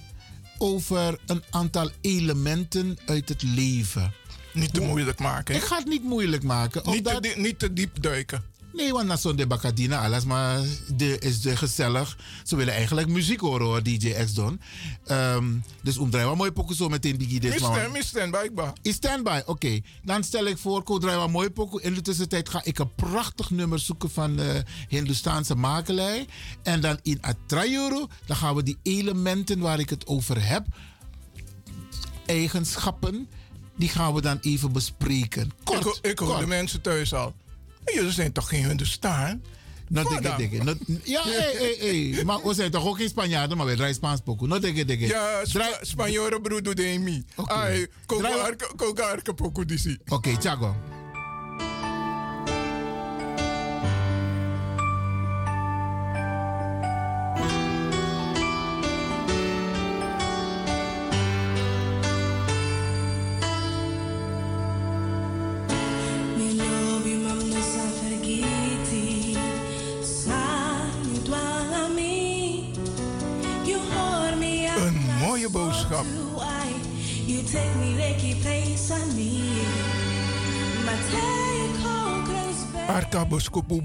over een aantal elementen uit het leven. Niet te moeilijk maken. hè? Ik ga het niet moeilijk maken. Niet te, niet te diep duiken. Nee, want na zo'n de Bacadina alles, maar de is de gezellig. Ze willen eigenlijk muziek horen hoor, DJ X Don. Ehm, dus omdraai wat mooi pokoe zo meteen Biggie dit Miss maar- Stan, Miss Stan, blijkbaar. Is standby, oké. Dan stel ik voor, ko draai wat mooi pokoe. In de tussentijd ga ik een prachtig nummer zoeken van de Hindoestaanse makelij. En dan in Atrayuru, dan gaan we die elementen waar ik het over heb, eigenschappen, die gaan we dan even bespreken. Kort, ik, ik hoor kort. de mensen thuis al. Jullie zijn toch geen? No Wat dikke. No, ja, hey, hey, hey. Maar we zijn toch ook geen Spanjaarden, maar we draaien Spaans pokoe. No dikke dikke. Ja, Spa Spanjoren broer de mi. Ai, koga arke poku disi. Oké, Thiago. Arka boskopu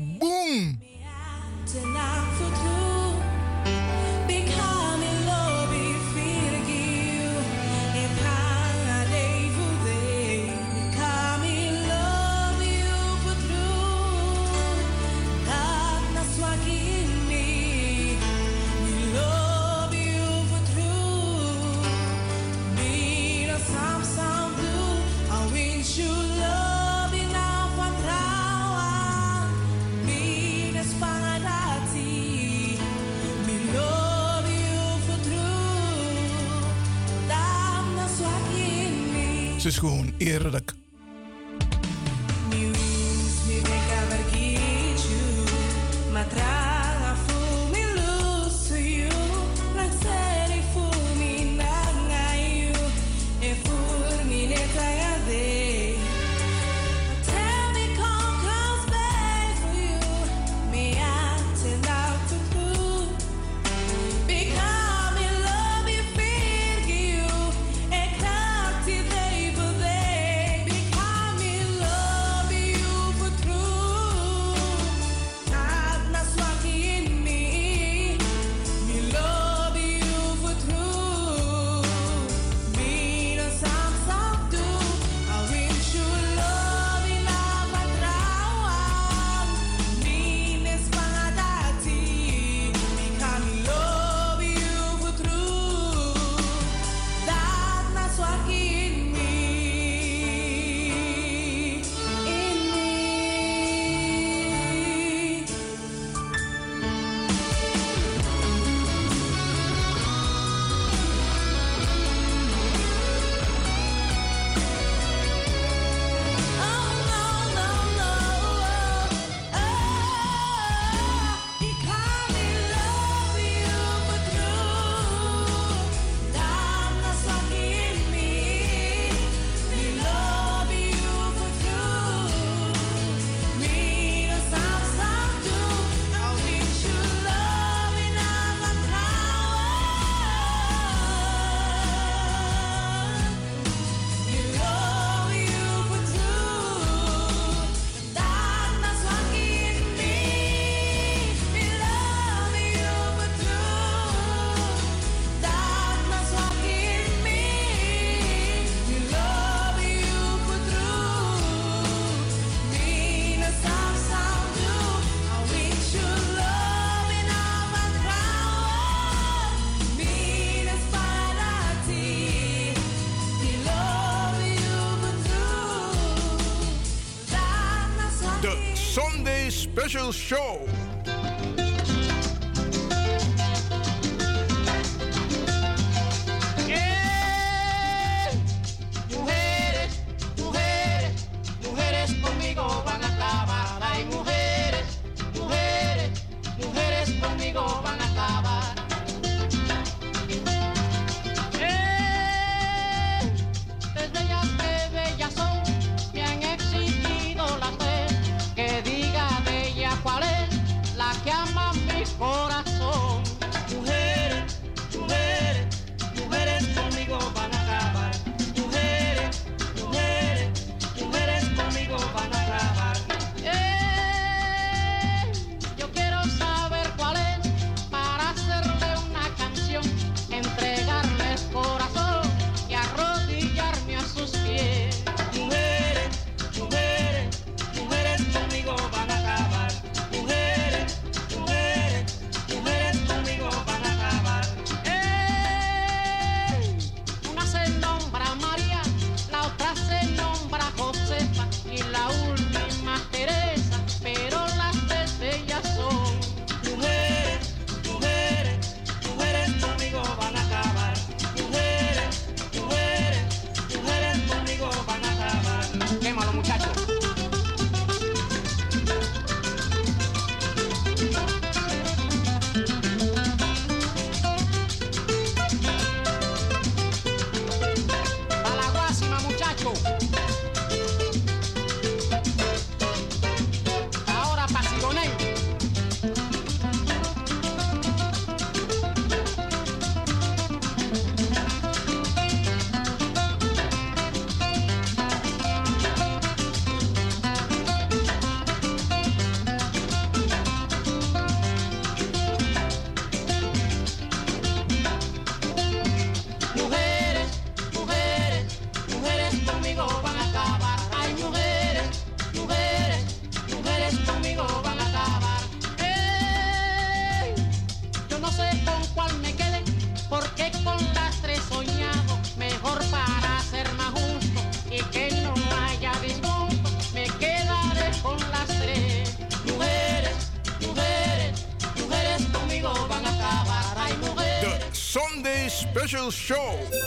Show.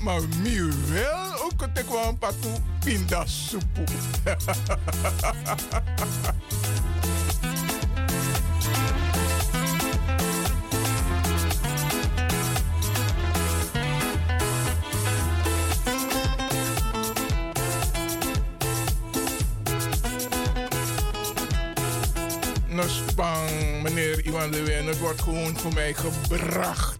maar mij wel ook te kwam paku pindasupu. Nos spang, meneer Iwan Lewin, het wordt gewoon voor mij gebracht.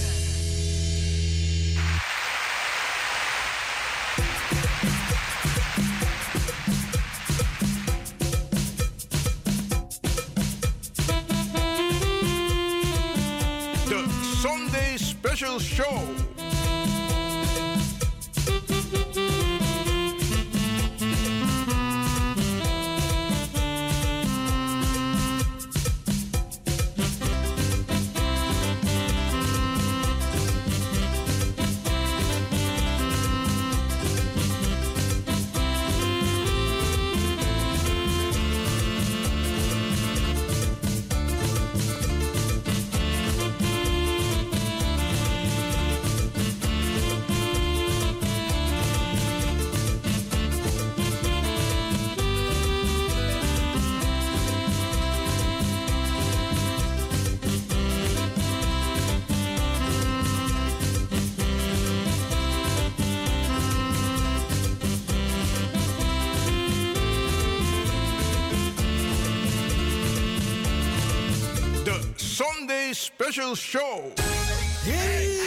Real Show. Yes.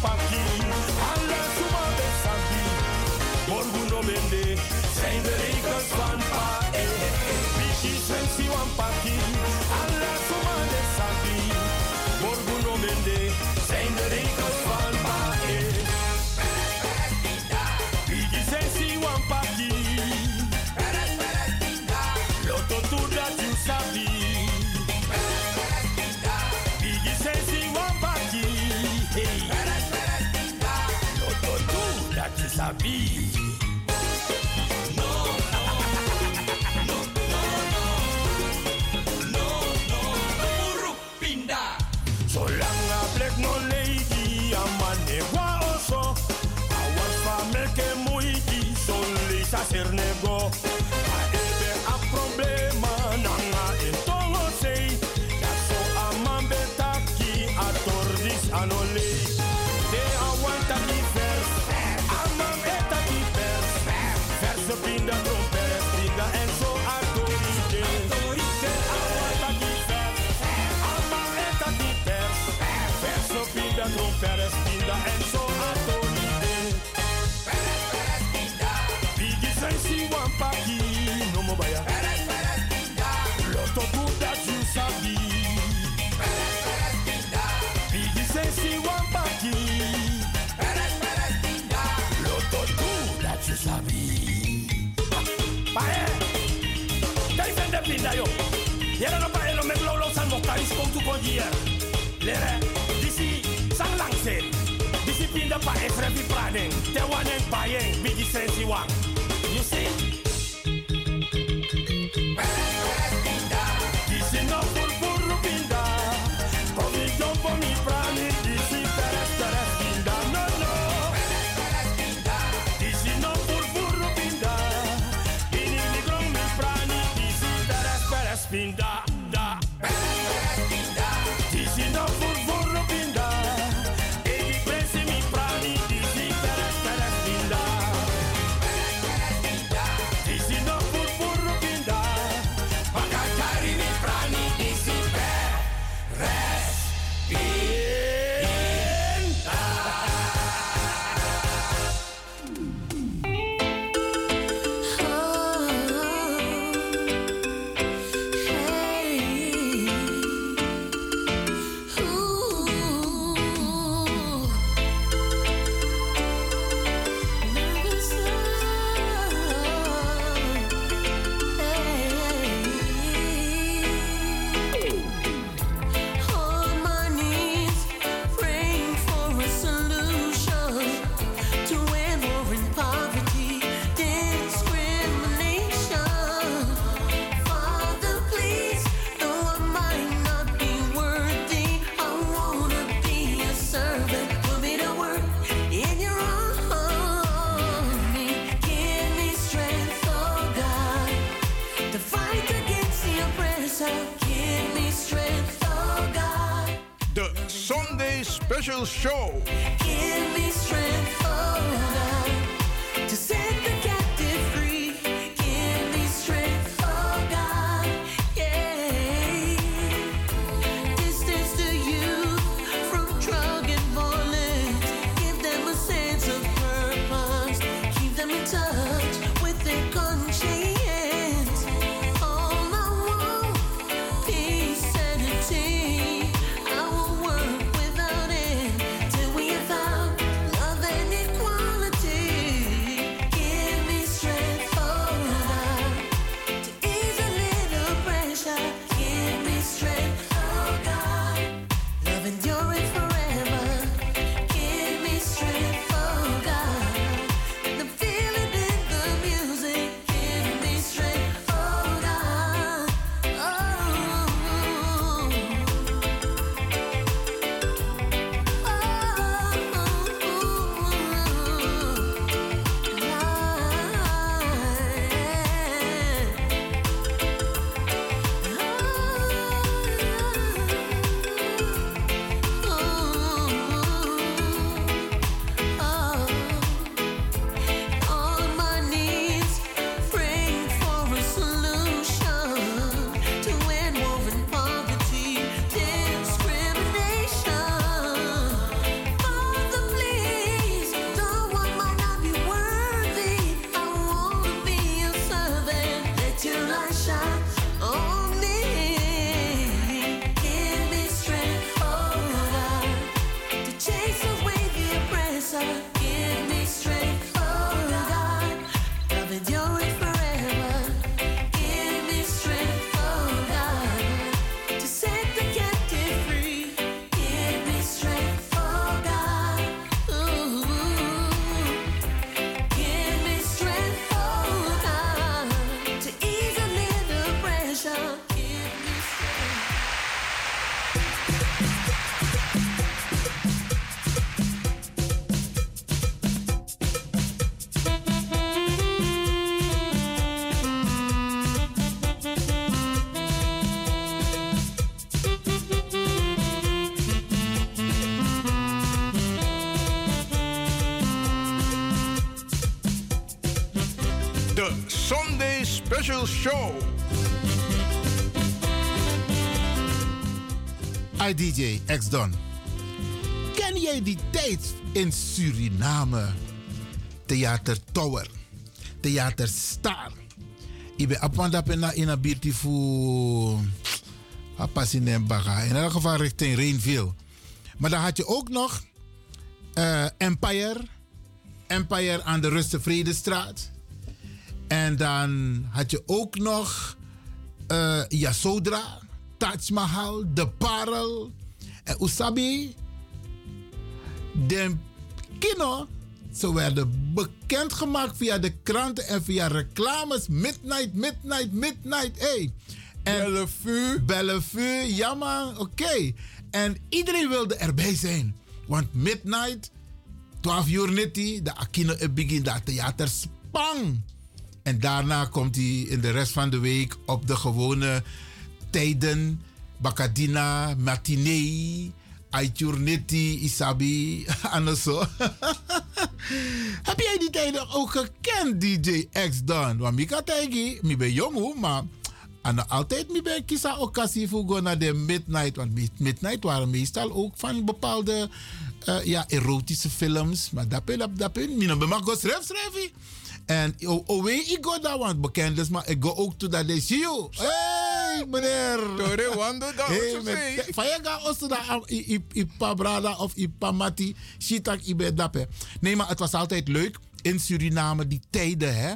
paki Alle suma met Morguno bende Zijn de regels van pa Eh eh. Eh Bishi Bee. blindaju Jedan opa eno me blow low san mokta is kong tu konjier Lere disi sang lang sen Disi pinda pa efre vi pradeng Te wanen payeng biji sensi wang special show. IDJ X-Don. Ken jij die tijd in Suriname? Theater Tower, Theater Star. Ik ben apandapena in een beautiful... voor... In elk geval richting Rainville. Maar dan had je ook nog eh, Empire. Empire aan de Russe Vredestraat. En dan had je ook nog uh, Yasodra, Taj Mahal, De Parel. En Usabi, de kino, ze werden bekendgemaakt via de kranten en via reclames. Midnight, midnight, midnight, hey. Bellevue. Bellevue, jammer, oké. En iedereen wilde erbij zijn. Want midnight, 12 uur nitty, de Akino begint, dat theater spang. En daarna komt hij in de rest van de week op de gewone tijden. Bacadina, matinee, Aiturniti, Isabi, zo. Heb jij die tijden ook gekend, DJ X dan? Want ik had eigenlijk, ik ben jong maar en altijd ik ben kiezen occasie voor naar de midnight. Want mid- midnight waren meestal ook van bepaalde eh, ja, erotische films. Maar dat ben dat dat ben. Go schrijf schrijven. En o- o weet ik go daar want bekend is, maar ik go ook to dat de zie Hey meneer. Tore wando da Hey. Van je gaat osso da am- i- i- i pa brada of i pa mati. Shitak i be dappe. Nee, maar het was altijd leuk in Suriname, die tijden, hè.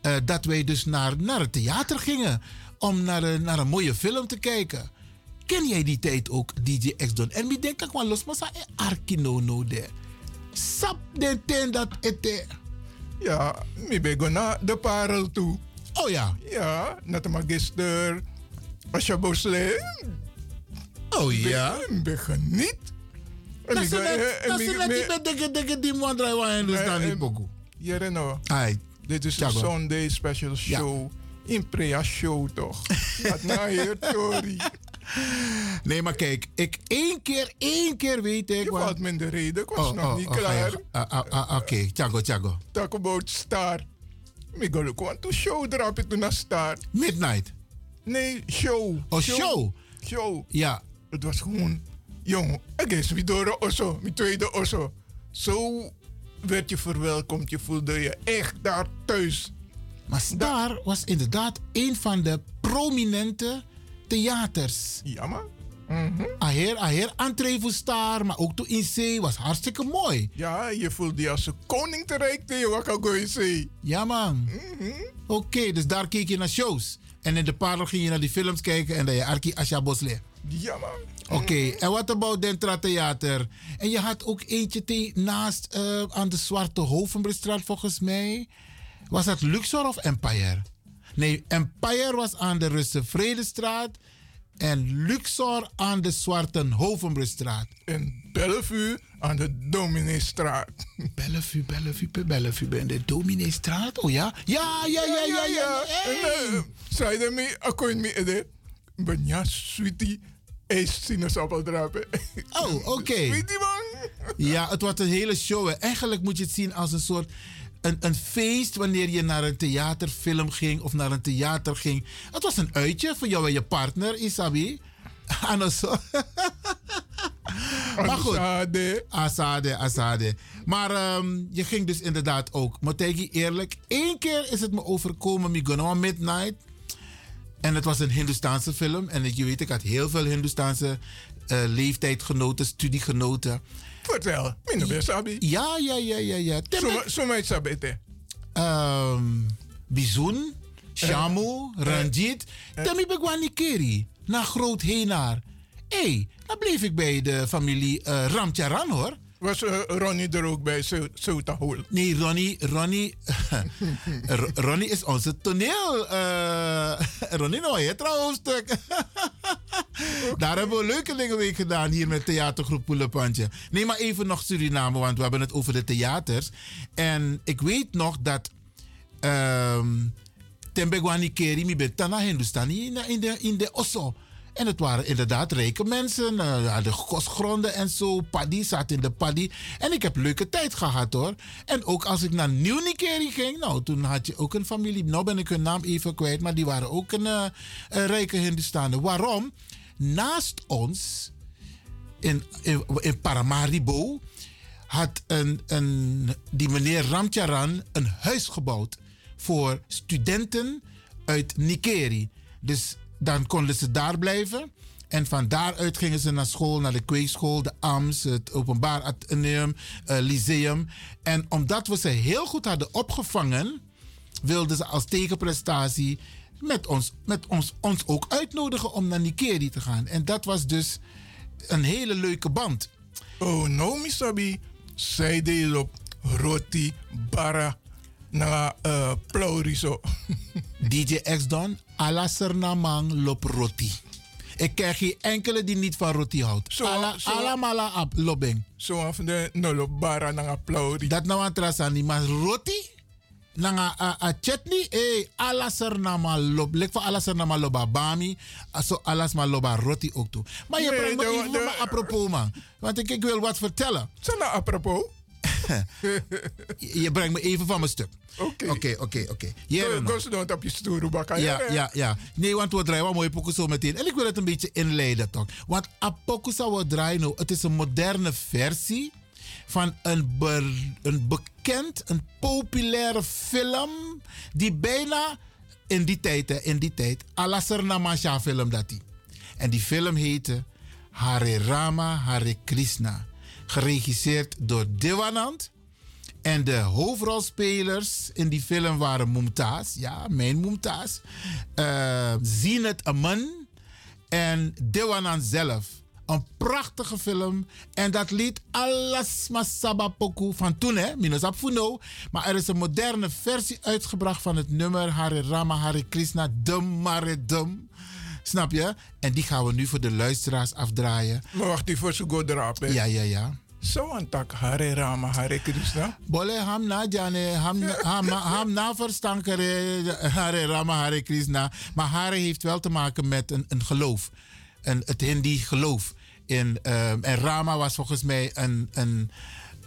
eh, dat wij dus naar, naar het theater gingen. Om naar, een- naar een mooie film te kijken. Ken jij die tijd ook, DJ X Don? En ik denk ik wel los, maar sa e de. Sap den ten dat ete. Ja, ik ben naar de parel toe. Oh ja? Ja, naar de magister. Als je bosle. Oh ja? Ik ben geniet. En Dat is net, dat net die dikke die man draai waar je dus dan niet en- pokoe. Jere no. Ai. Dit is Tjago. Sunday special show. In Prea show toch? Wat nou hier, Tori? Nee, maar kijk, ik één keer, één keer weet ik. Je valt me in de reden, ik was nog niet ga je- klaar. ah, ah, ah, Oké, Thiago, Thiago. Talk about Star. Ik ga ook want to show drop it naar Star. Midnight. Nee, show. Oh, show. Show. Ja. Het was gewoon, jong, ik is Vidoro Osso, mijn tweede Osso. Zo werd je verwelkomd, je voelde je echt daar thuis. Maar Star was inderdaad een van de prominente theaters. Ja, man. Aher, aher, entree voor Star, maar ook toen in zee was hartstikke mooi. Ja, je voelde je als een koning te rijk wat kan ik zeggen. Ja, man. Oké, dus daar keek je naar shows. En in de parel ging je naar die films kijken en dan je Arki Asha Bosle. Ja, man. Oké, en wat about Dentra Theater? En je had ook eentje te- naast eh, aan de Zwarte Hovenbrestraat volgens mij. Was dat Luxor of Empire? Nee, Empire was aan de Russe Vredestraat. En Luxor aan de Zwarte Hovenbrestraat. En Bellevue aan de Domineestraat. Bellevue, Bellevue, Bellevue, ben de Domineestraat? Oh ja? Ja, ja, ja, ja, ja. Zei de me, akkoord me. Ben ja, sweetie, ijs sinaasappeldrapen. Oh, oké. Sweetie, man. Ja, het was een hele show. hè. Eigenlijk moet je het zien als een soort een, een feest wanneer je naar een theaterfilm ging of naar een theater ging. Het was een uitje voor jou en je partner, Isabi. Zo. maar goed. Asade. Asade, Asade. Maar ehm, je ging dus inderdaad ook. Je eerlijk, één keer is het me overkomen, Migono Midnight. En het was een Hindoestaanse film. En ik- je weet, ik had heel veel Hindoestaanse eh, leeftijdgenoten, studiegenoten. Vertel, minder best, Sabi. Ja, ja, ja, ja, ja. Zo mij sabete. Ehm Bizoen, Shamu, Ranjit. Temi Begwani Keri. Naar Groot Heenaar. Hé, hey, dan bleef ik bij de familie eh Ramcharan hoor. Was eh, Ronnie er ook bij, Hol? Nee, Ronnie, Ronnie, Ronnie is onze toneel. eh Ronnie nou, je Daar hebben we leuke dingen mee gedaan hier met theatergroep Poelepantje. Nee, maar even nog Suriname, want we hebben het over de theaters. En ik weet nog dat um, Tembegwani Keri, mi ben Tana Hindustani in de, in de, Osso. En het waren inderdaad rijke mensen. Uh, de kostgronden en zo. Paddy zat in de paddy. En ik heb leuke tijd gehad hoor. En ook als ik naar Nieuw Nikeri ging. Nou, toen had je ook een familie. Nou ben ik hun naam even kwijt. Maar die waren ook een, een rijke Hindustanen. Waarom? Naast ons. In, in, Paramaribo. Had een, een, die meneer Ramcharan een huis gebouwd. Voor studenten uit Nikeri. Dus dan konden ze daar blijven. En van daaruit gingen ze naar school, naar de kweekschool, de AMS, het openbaar ateneum, uh, lyceum. En omdat we ze heel goed hadden opgevangen, wilden ze als tegenprestatie met ons, met ons, ons ook uitnodigen om naar Nikeri te gaan. En dat was dus een hele leuke band. Oh, no, Misabi. Zij deed op roti, bara, na uh, ploriso. DJ X Don, ala Sernamang lop roti. Ik ken geen enkele die niet van roti houdt. Zo, Ala, zo. ala mala ab lobeng. Zo af de nolo bara na plori. Dat nou aan trasani, maar roti? Nanga a, a chutney, eh, ala Sernama lop. Lek van ala Sernama loba bami, so alas ma loba roti ook toe. Maar je brengt me even maar apropos man. Want ik, ik wil wat vertellen. Sana apropos? je, brengt me even van mijn stuk. Oké. Oké, oké, oké. Jere, Go ze doen op je. Ja, ja, ja. Nee, want we draaien wel mooie pokus zo meteen. En ik wil het een beetje inleiden toch. Want Apokusa we draaien nou, het is een moderne versie van een, een bekend, een populaire film die bijna in die tijd, in die tijd, Alasarnamasha film dat die. En die film heette Hare Rama, Hare Krishna. Geregisseerd door Devanand. En de hoofdrolspelers in die film waren Mumtaz, ja, mijn Mumtaz, uh, Zinat Aman en Dewanand zelf. Een prachtige film. En dat lied Alles Masaba Poku van toen, hè? Minus Apfuno. Maar er is een moderne versie uitgebracht van het nummer Hare Rama Hare Krishna Dum Mare Dum. Snap je? En die gaan we nu voor de luisteraars afdraaien. Maar wacht die voor ze go erop, hè? Ja, ja, ja. Zo aan tak Hare Rama, Hare Krishna. Bolle ham na jane, ham, ham, ham na verstankere, Hare Rama, Hare Krishna. Maar Hare heeft wel te maken met een, een geloof. Een, het Hindi geloof. In, ehm, en Rama was volgens mij een, een,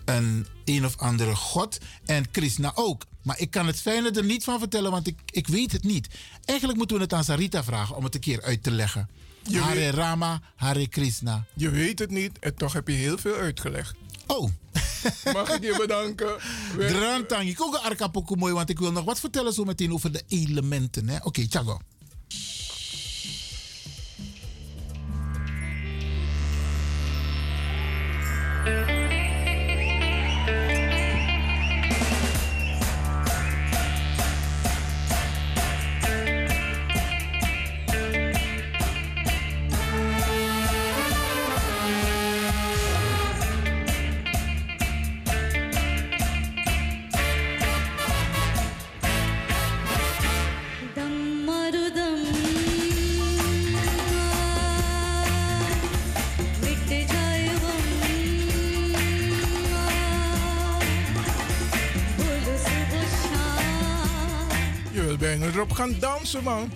een een of andere god. En Krishna ook. Maar ik kan het fijne er niet van vertellen, want ik, ik weet het niet. Eigenlijk moeten we het aan Sarita vragen om het een keer uit te leggen. Je Hare weet- Rama, Hare Krishna. Je weet het niet en toch heb je heel veel uitgelegd. Oh. Mag ik je bedanken? Drantang. Ik ook een arkapoku mooi, want ik wil nog wat vertellen zo meteen over de elementen. Oké, Chago. Erop gaan dansen, man.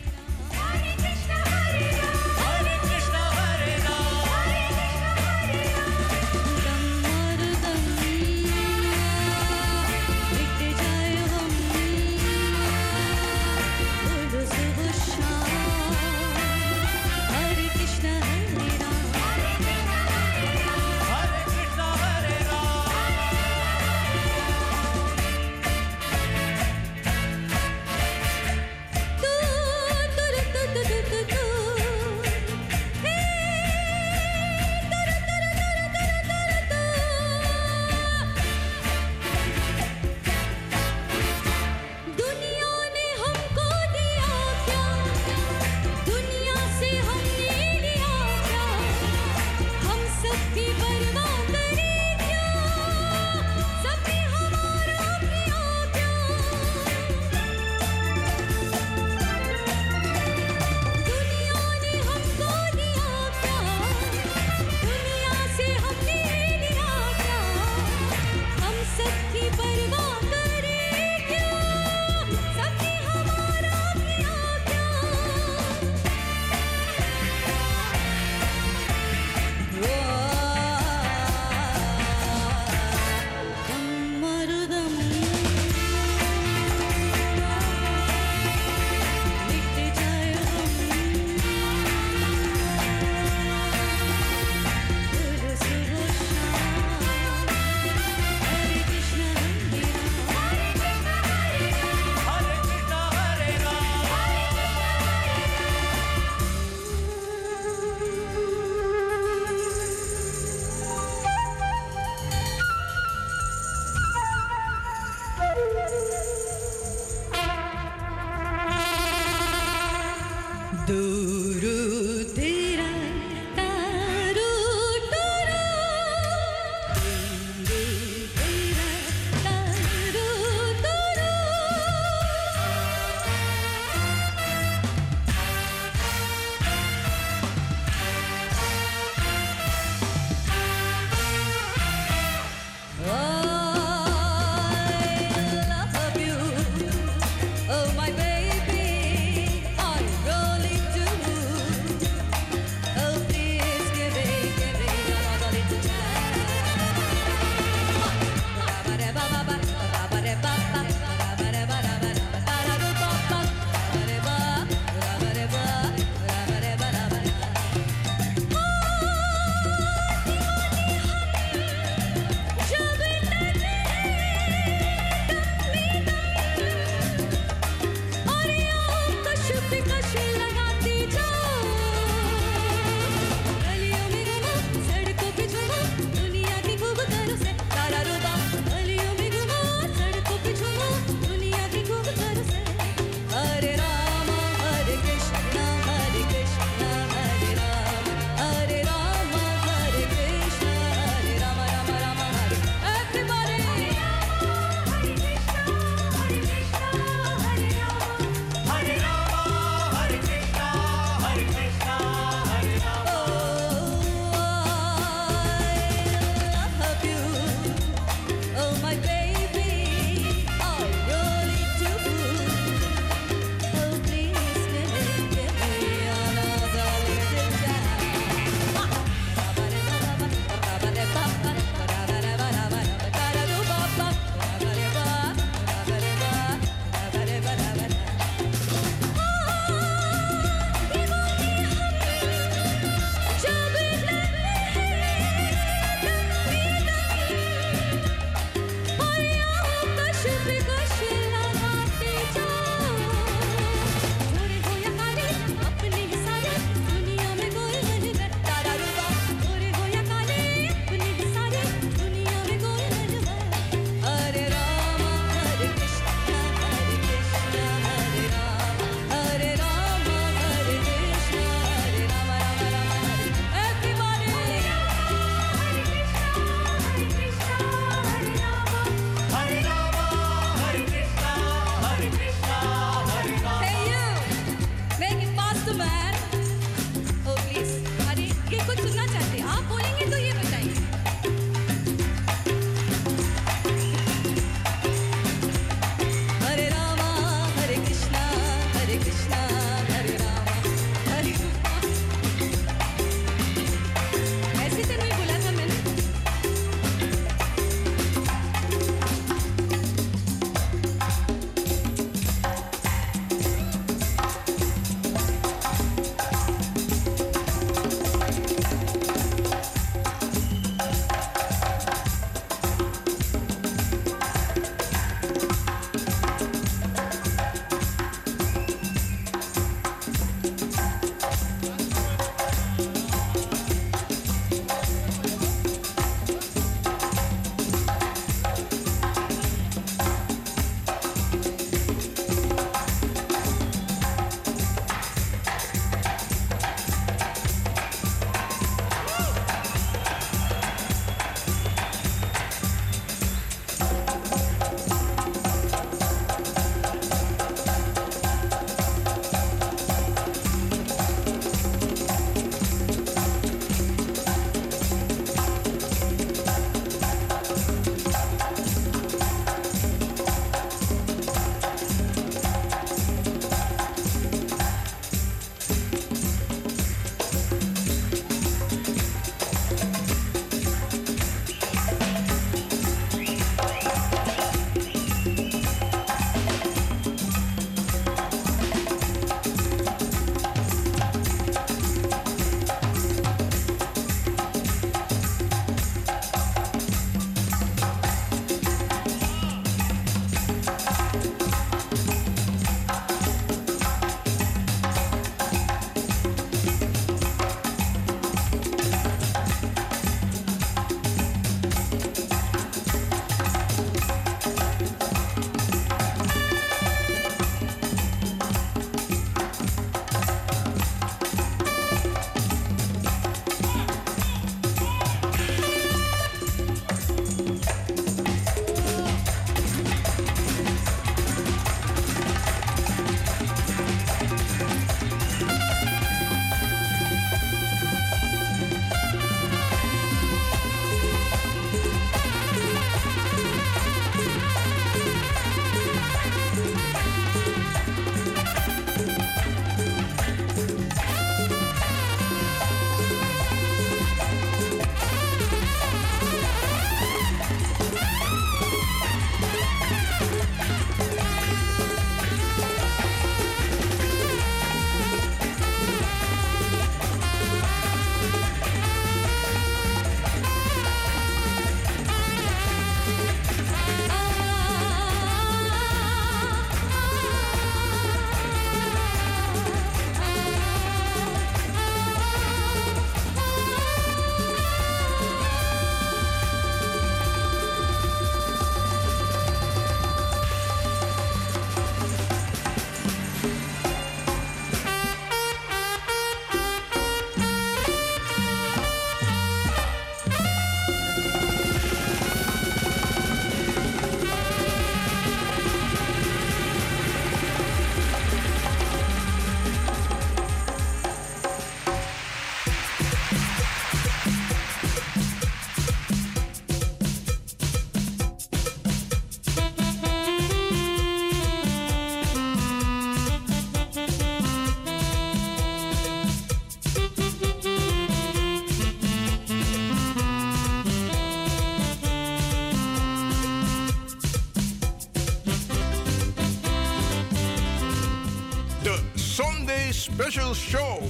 Special show.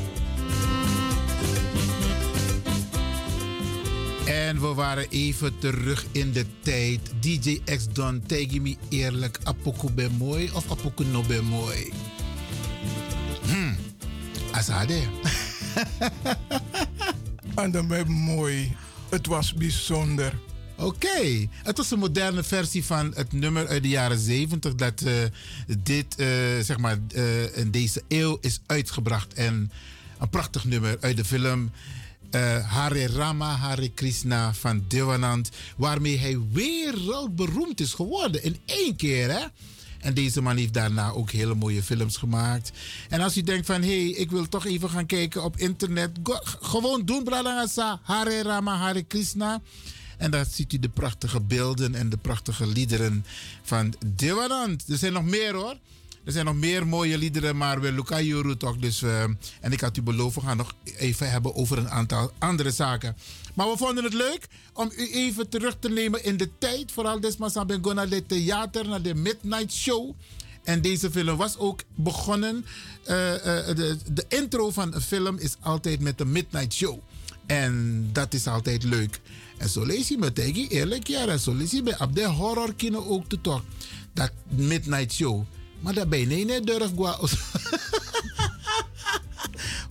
En we waren even terug in de tijd. DJ X Don, tegen me eerlijk, apoku ben mooi of apoku no ben mooi? Hmm, asade. En dan ben mooi. Het was bijzonder. Oké, het was een moderne versie van het nummer uit de jaren 70 dat eh, dit, eh, zeg maar, eh, in deze eeuw is uitgebracht. En een prachtig nummer uit de film eh, Hare Rama, Hare Krishna van Devanand, waarmee hij wereldberoemd is geworden in één keer, hè? En deze man heeft daarna ook hele mooie films gemaakt. En als u denkt van, hé, hey, ik wil toch even gaan kijken op internet. gewoon doen, Bradangasa, Hare Rama, Hare Krishna. En daar ziet u de prachtige beelden en de prachtige liederen van Devanand. Er zijn nog meer hoor. Er zijn nog meer mooie liederen, maar we Luca Juru toch. Dus, eh, en ik had u beloofd, we gaan nog even hebben over een aantal andere zaken. Maar we vonden het leuk om u even terug te nemen in de tijd. Vooral desmaals ben naar het theater, naar de Midnight Show. En deze film was ook begonnen. eh, eh, de, de intro van een film is altijd met de Midnight Show. En dat is altijd leuk. En zo lees je eerlijk, ja. En zo lees je bij op de horror kino ook te toch. Dat Midnight Show. Maar dat ben je niet durf gwa.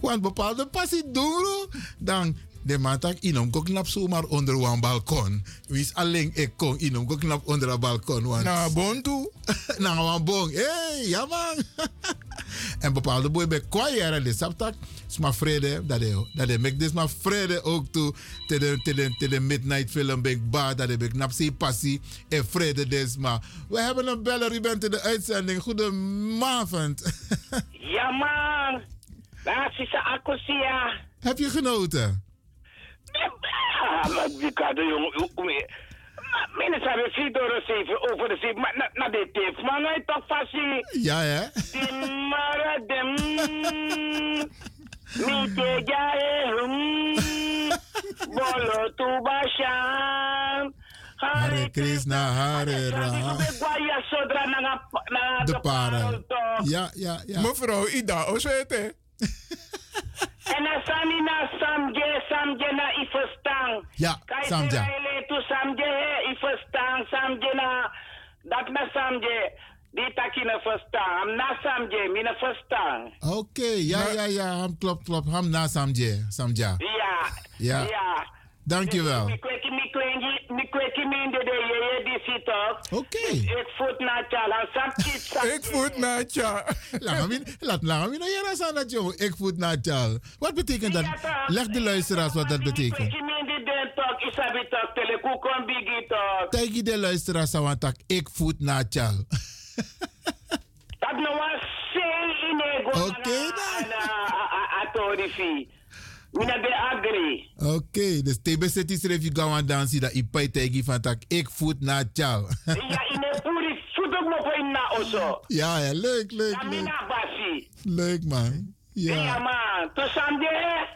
Want bepaalde passie doen, dan de man tak inom ko knap zomaar onder een balkon. Wie is alleen ik kon inom ko knap onder een balkon. Want... Na bon toe. Na een bon. Hé, hey, ja man. en bepaalde boy bij kwaaier de saptak. Sma vrede, dat hij dat hij make this maar vrede ook toe te de te de te de midnight film ben ba dat ik knap zie passie en vrede des maar. We hebben een beller, u bent in de uitzending. Goedemavond. Ja, man. Daar is de akkosia. Heb je genoten? Ah, maar die kan de jongen. Vier door zeven over de zeven. Maar na de tip, man, hij toch fascie. Ja, hè? Die mara dem. Mite jae hum. Bolo tu bashan. Hare Krishna, Hare Rama. De para. Ja, ja, ja. Mevrouw Ida Oswete. En dan sani na samje, samje na ifestang. Ja, Samja. Kijk, tu samje he, ifestang, samje na, dat na samje. Die taki na festang, am na samje, mi na festang. Oké, ja, ja, ja. Ham klopt, klopt. Ham na Samje. Samja. Ja, Ja. ja. Dankjewel. Oké. Ik voet na chala, sam chit sam. Ik voet na tja. Laat me nou jaren aan dat jongen. Ik voet na tjal. Wat betekent dat? Leg de luisteraars wat dat betekent. Tegen de luisteraars aan wat ik voet na tjal. Dat no was say in. Oké, Atorifi. Mina de agri. Oké, dus er even gaan dansen dat ik bij tegen van tak ik voet na tjal. Ja, in een puri futok mo po in na oso. Ja, ja, leuk, leuk, Ja, leuk. mina basi. Leuk man. Ja, Ja. man. To samde.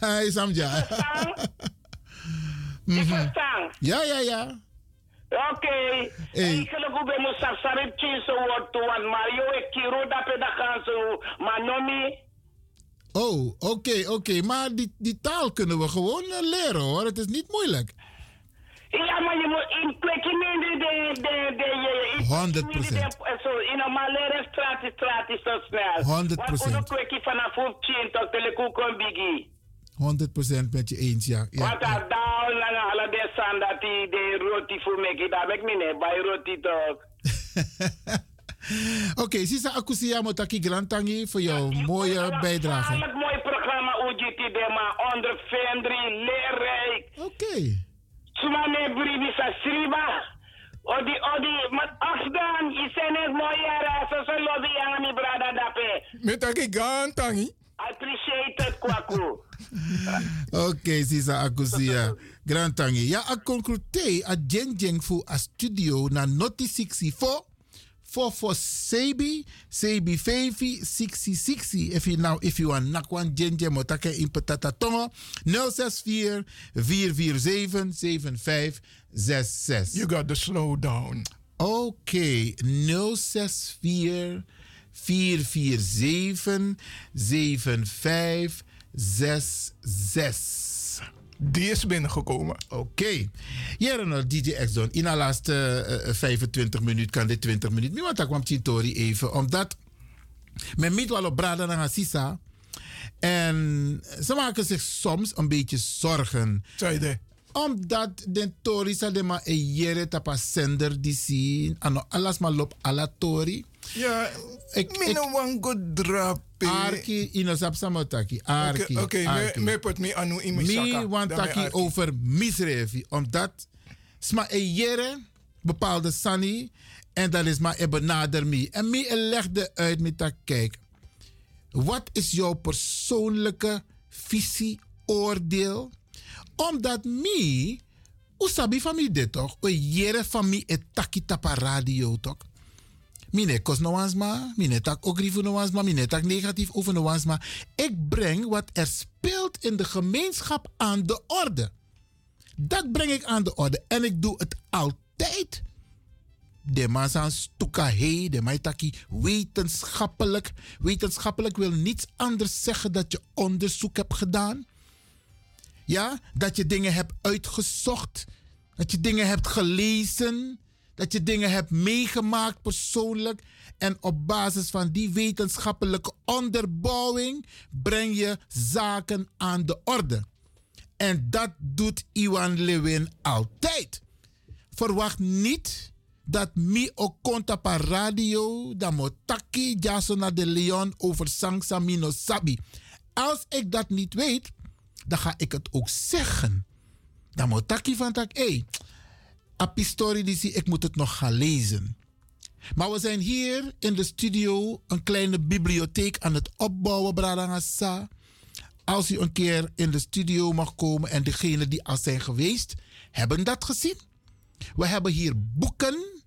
Hij Samja. Verstaan. Ja, ja, ja. Oké. Hey. Ik geloof dat we moeten sarip chinso woord toe. Want Mario ik kiro dat da kanso. Manomi. Oh, oké, oké. Maar die, die taal kunnen we gewoon eh, leren hoor. Het is niet moeilijk. Ja, maar je moet in kwekje in de de de de je. 100%. Zo in een malere straat is straat is zo snel. 100%. Want kwekje vanaf 15 tot telekukon bigi. 100% met je eens, ja. ja. Want daar down lang alle de dat die de roti voor me ki daar ik mine bij roti toch. Oké, Sisa Akusia Motaki Grantangi voor jouw mooie bijdrage. Het mooie programma UGT de maar onder Vendri leerrijk. Oké. Sumane bribi sa sriba. Odi odi mat afdan isen het mooie jaren zo zo lobby aan mi brada dape. Met een gantangi. Appreciate it kwaku. Oké, Sisa Akusia Grantangi. Ja, a conclute a jeng jeng fu a studio na noti 64. For for Sebi, Sebi Fevi, 6060. If you now, if you want nakwan jenje motake in patata tongo, 064 447 7566. You got to slow down. Oké, 064 447 7566. Die is binnengekomen. Oké. Jere no DJ X Don. In de laatste eh, 25 minuten kan dit 20 minuten. Mi want ik kwam Tori even. Omdat men niet wel op braden naar Sisa. En ze maken zich soms een beetje zorgen. Zijde. Omdat de Tori sa de ma e jere tapa sender die zien. Ano alas ma lop ala Tori. Ja, ik mi no wan go drapi. Arki ino sap samotaki. Arki. Oké, arki. me put me anu in mijn Mi shaka. want Dan me taki arki. over misrevi. Omdat sma e jere bepaalde sani. En dat is maar e benader mi. En mi e legde uit met dat kijk. Wat is jouw persoonlijke visie, oordeel? Omdat mi, usabi van mi dit toch? O jere van mi e taki tapa radio toch? Mine kos no wansma, mine tak ook rivo no wansma, mine tak negatief over no. Ik breng wat er speelt in de gemeenschap aan de orde. Dat breng ik aan de orde en ik doe het altijd. De man stuka he, de maitaki wetenschappelijk. Wetenschappelijk wil niets anders zeggen dat je onderzoek hebt gedaan. Ja, dat je dingen hebt uitgezocht. Dat je dingen hebt gelezen. Dat je dingen hebt meegemaakt persoonlijk. En op basis van die wetenschappelijke onderbouwing breng je zaken aan de orde. En dat doet Iwan Lewin altijd. Verwacht niet dat mi ook konta pa radio da motaki jasona de Leon over Sangsa Mino Sabi. Als ik dat niet weet, dan ga ik het ook zeggen. Dan motaki van tak, hey, apistori die zie, ik moet het nog gaan lezen. Maar we zijn hier in de studio een kleine bibliotheek aan het opbouwen, Bradangasa. Als u een keer in de studio mag komen en degenen die al zijn geweest, hebben dat gezien. We hebben hier boeken,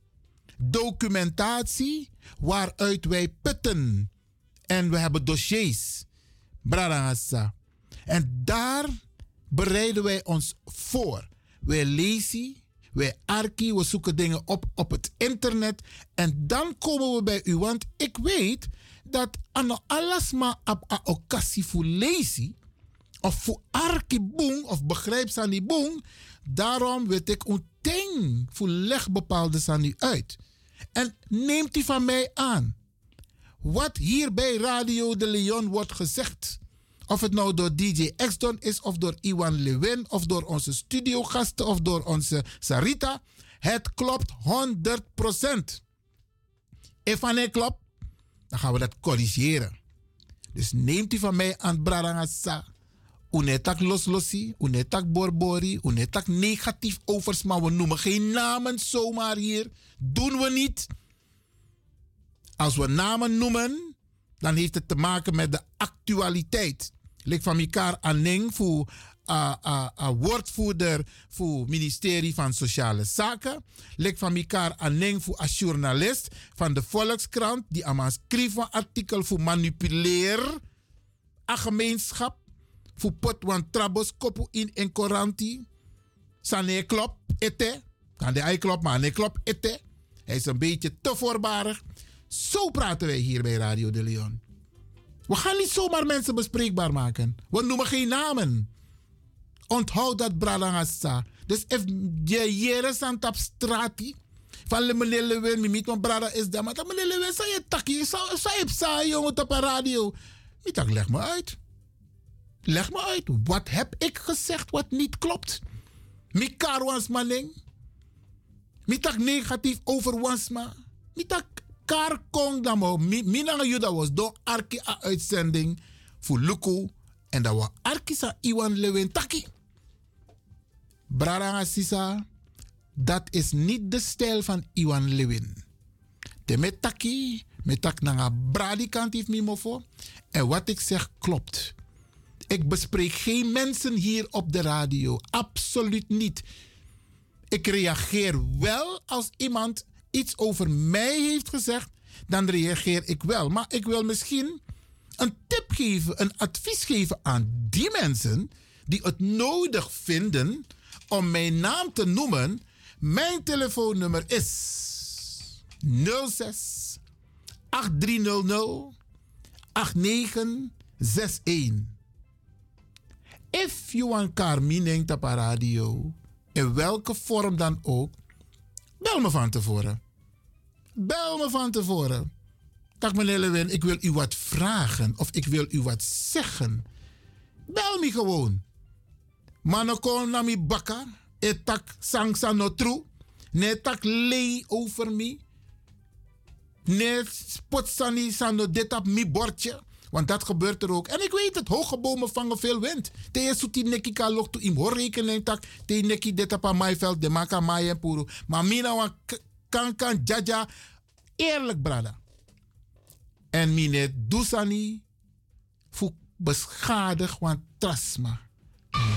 documentatie, waaruit wij putten. En we hebben dossiers. Bradangasa. En daar bereiden wij ons voor. Wij lezen, wij arki, we zoeken dingen op op het internet. En dan komen we bij u. Want ik weet dat ano alles maar op a occasie voor lezen. Of voor arki boeng, of begrijp sani boeng. Daarom weet ik een ding voor leg bepaalde sani uit. En neemt u van mij aan. Wat hier bij Radio de Leon wordt gezegd. Of het nou door DJ Exton is, of door Iwan Lewin, of door onze studiogasten, of door onze Sarita. Het klopt 100%. If het klopt, dan gaan we dat corrigeren. Dus neemt u van mij aan Brarangasa. Unetak loslossi, unetak borbori, unetak negatief overs, maar we noemen geen namen zomaar hier. Doen we niet. Als we namen noemen, dan heeft het te maken met de actualiteit. Lik van elkaar aanning voor uh, woordvoerder voor ministerie van Sociale Zaken. Lik van elkaar aanning voor een journalist van de Volkskrant die aan een artikel voor manipuleer een gemeenschap voor pot wan trabos kopu in en koranti. Sane klop ete. Kan de ei klop, maar nee klop ete. Hij is een beetje te voorbarig. Zo praten wij hier bij Radio de Leon. We gaan niet zomaar mensen bespreekbaar maken. We noemen geen namen. Onthoud dat Bradangasa. Dus if je jere sant op strati. Van meneer niet, want Brada is daar. Maar dat meneer Lewin, zei je takkie, zei je saai op een radio. Niet dat, leg me uit. Leg me uit. Wat heb ik gezegd wat niet klopt? Mi kar wansma ning. Mi negatief over wansma. Mi tak kar kong damo. Mi, mi nanga juda was do arki a uitzending voor Luku. En dat was arki sa Iwan Lewin taki. Braranga sisa. Dat is niet de stijl van Iwan Lewin. De met taki. Met tak nanga bradi kant heeft mi mofo. En wat ik zeg klopt. Ik bespreek geen mensen hier op de radio. Absoluut niet. Ik reageer wel als iemand iets over mij heeft gezegd. Dan reageer ik wel. Maar ik wil misschien een tip geven, een advies geven aan die mensen die het nodig vinden om mijn naam te noemen. Mijn telefoonnummer is 06 8300 8961. If you want Carmine op radio, in welke vorm dan ook, bel me van tevoren. Bel me van tevoren. Kijk meneer ik wil u wat vragen of ik wil u wat zeggen. Bel me gewoon. Mano kon na mi bakka, etak sangsa no true, netak lei over me. Nee, spotsani sano dit op mi bordje. Want dat gebeurt er ook. En ik weet het, hoge bomen vangen veel wind. Te je zoet die nekki kan lok toe im rekening tak. Te nekki dit op aan maaiveld, de maka maai en puro. Maar mina kan kan jaja. Eerlijk, brada. En mine dusani. Voek beschadig, want trasma.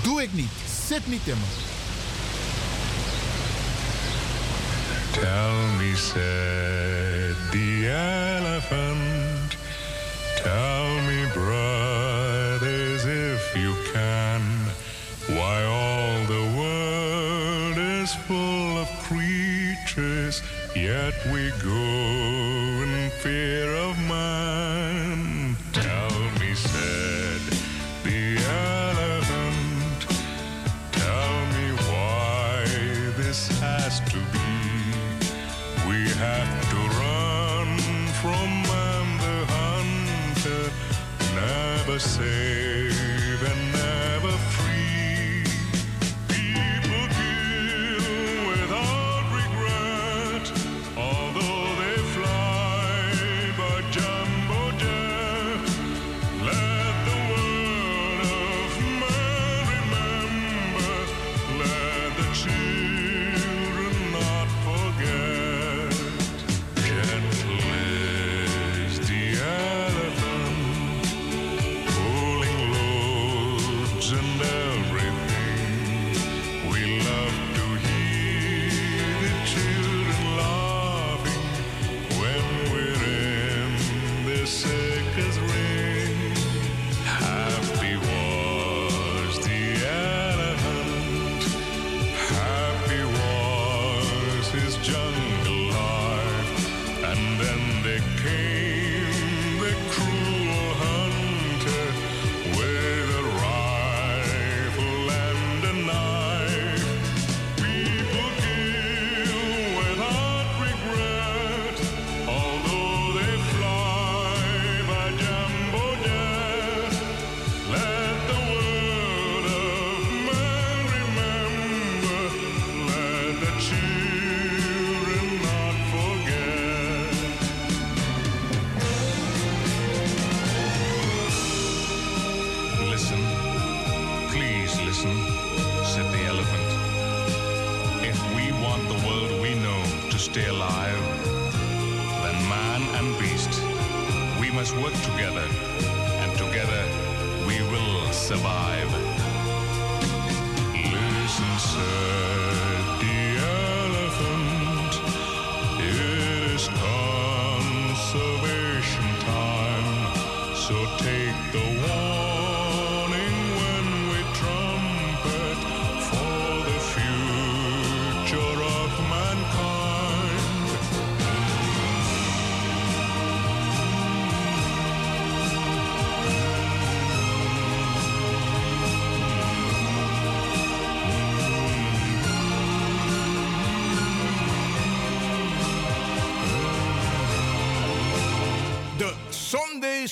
Doe ik niet. Zit niet in me. Tell me, said the elephant. Tell me, yet we go in fear of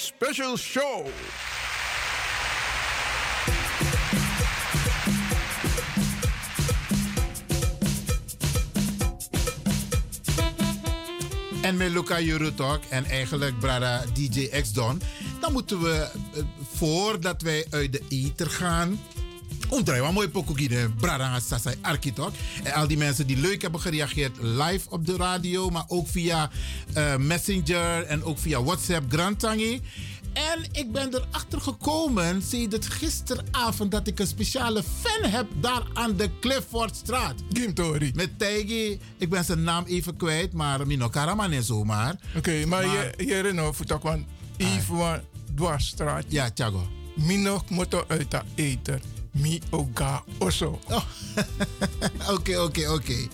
Special Show. En met Luca Jurutok en eigenlijk Brada DJ X Don. Dan moeten we, eh, voordat wij uit de ether gaan. Omdraai wat mooi pokoe Brada Sasai Arkitok. En al die mensen die leuk hebben gereageerd live op de radio. Maar ook via eh, Messenger en ook via WhatsApp Grantangi. En ik ben erachter gekomen sinds gisteravond dat ik een speciale fan heb daar aan de Cliffordstraat. Gimtori. Met Tijgi, ik ben zijn naam even kwijt, maar Mino Karaman en zomaar. Oké, maar, je, je herinnert me toch van even dwarsstraat. Ja, Thiago. Mino moto uit de eten. Mi oga oso. Oké, oké, oké.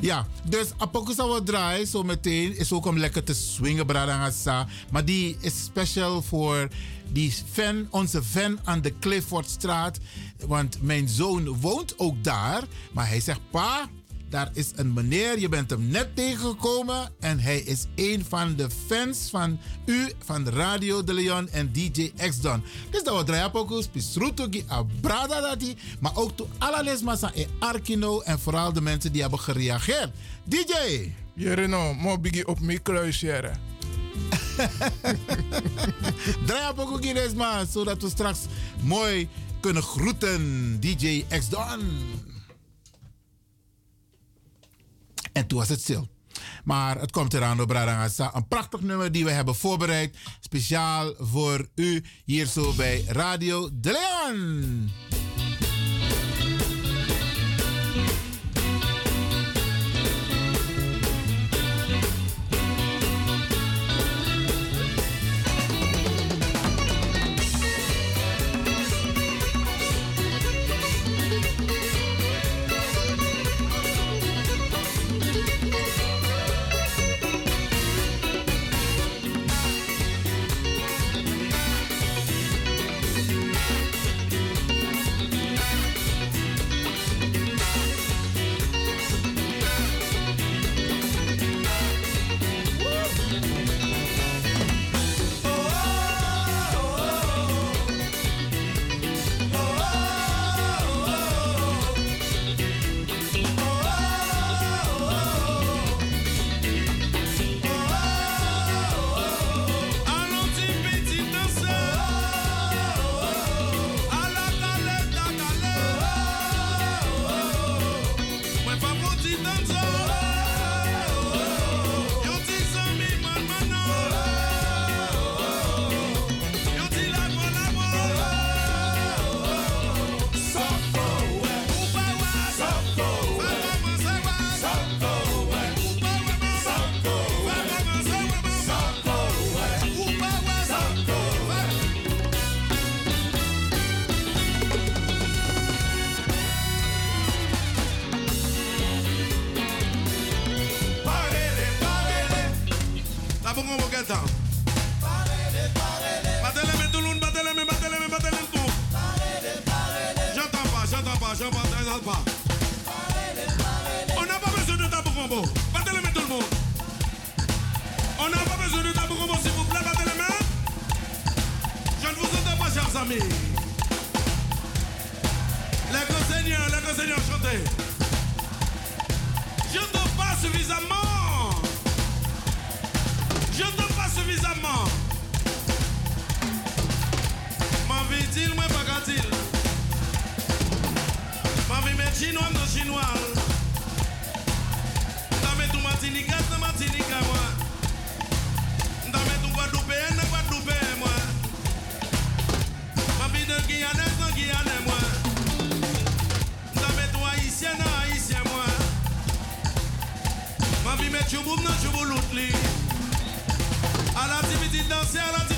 Ja, dus Apokusa wat draaien zo meteen is ook om lekker te swingen, Bradangasa. Maar die is special voor die fan, onze fan aan de Cliffordstraat. Want mijn zoon woont ook daar. Maar hij zegt, pa, daar is een meneer, je bent hem net tegengekomen. En hij is een van de fans van u, van Radio De Leon en DJ X-Don. Dus dat we draaien ook Pisrutugi Abrada dati. Maar ook to alles massa e Arkino en vooral de mensen die hebben gereageerd. DJ! Jereno, mo bigi op mijn kruis, jere. Draai op ook zodat we straks mooi kunnen groeten. DJ X-Don. En toen was het stil. Maar het komt eraan op Radangasa. Een prachtig nummer die we hebben voorbereid. Speciaal voor u hier zo bij Radio De Leon. Tabungo Bogota. Battez-les, tout le monde, battez-les, battez-les, battez-les tout. J'entends pas, j'entends pas, j'entends pas. On n'a pas besoin de tabou Battez-les, tout le monde. On n'a pas besoin de tabou s'il vous plaît, battez les mains. Je ne vous entends pas, chers amis. Les seigneurs, les seigneurs, chantez. Je ne pas suffisamment. Ne pas suffisamment. Ma vie dit, moi pas gâtil. Ma vie met chinois dans chinois. Dans mes tout Martinique, dans Martinique, moi. Dans mes tout Guadeloupéen, dans Guadeloupéen, moi. Ma vie de Guyanais, dans Guyanais, moi. Dans mes tout Haïtien, dans Haïtien, moi. Ma vie met chouboum, dans choubouloutli. À la petite danser, à la petite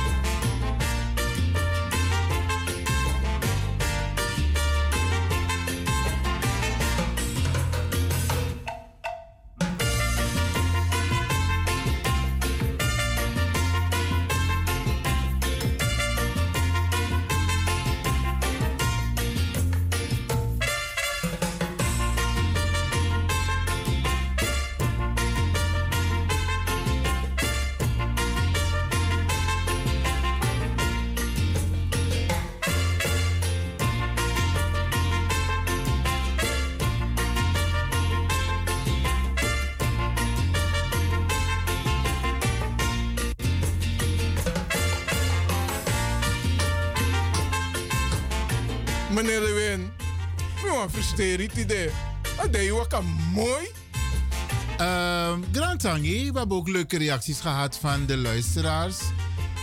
Hebben ook leuke reacties gehad van de luisteraars.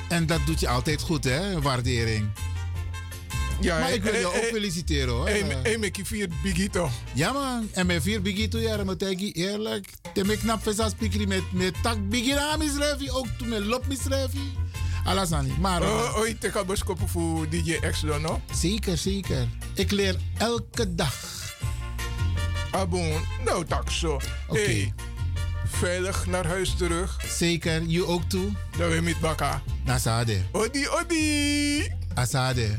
En dat doet je altijd goed, hè? Waardering. Ja, maar ik wil eh, je eh, ook feliciteren, hoor. Hey, met je vier biggie toch? Ja, man. En met vier biggie toe, ja, moet ik je eerlijk. Te me knap als speaker met, met tak biggie na misrevi, ook toen met lop misrevi. Alasani. Maar. Oh, oh, ik ga voor DJ X dan, no? Zeker, zeker. Ik leer elke dag. Abon, nou tak zo. Hey, veilig naar huis terug. Zeker, you ook toe. Dat we met Baka. Nasade. Odi, odi. Asade.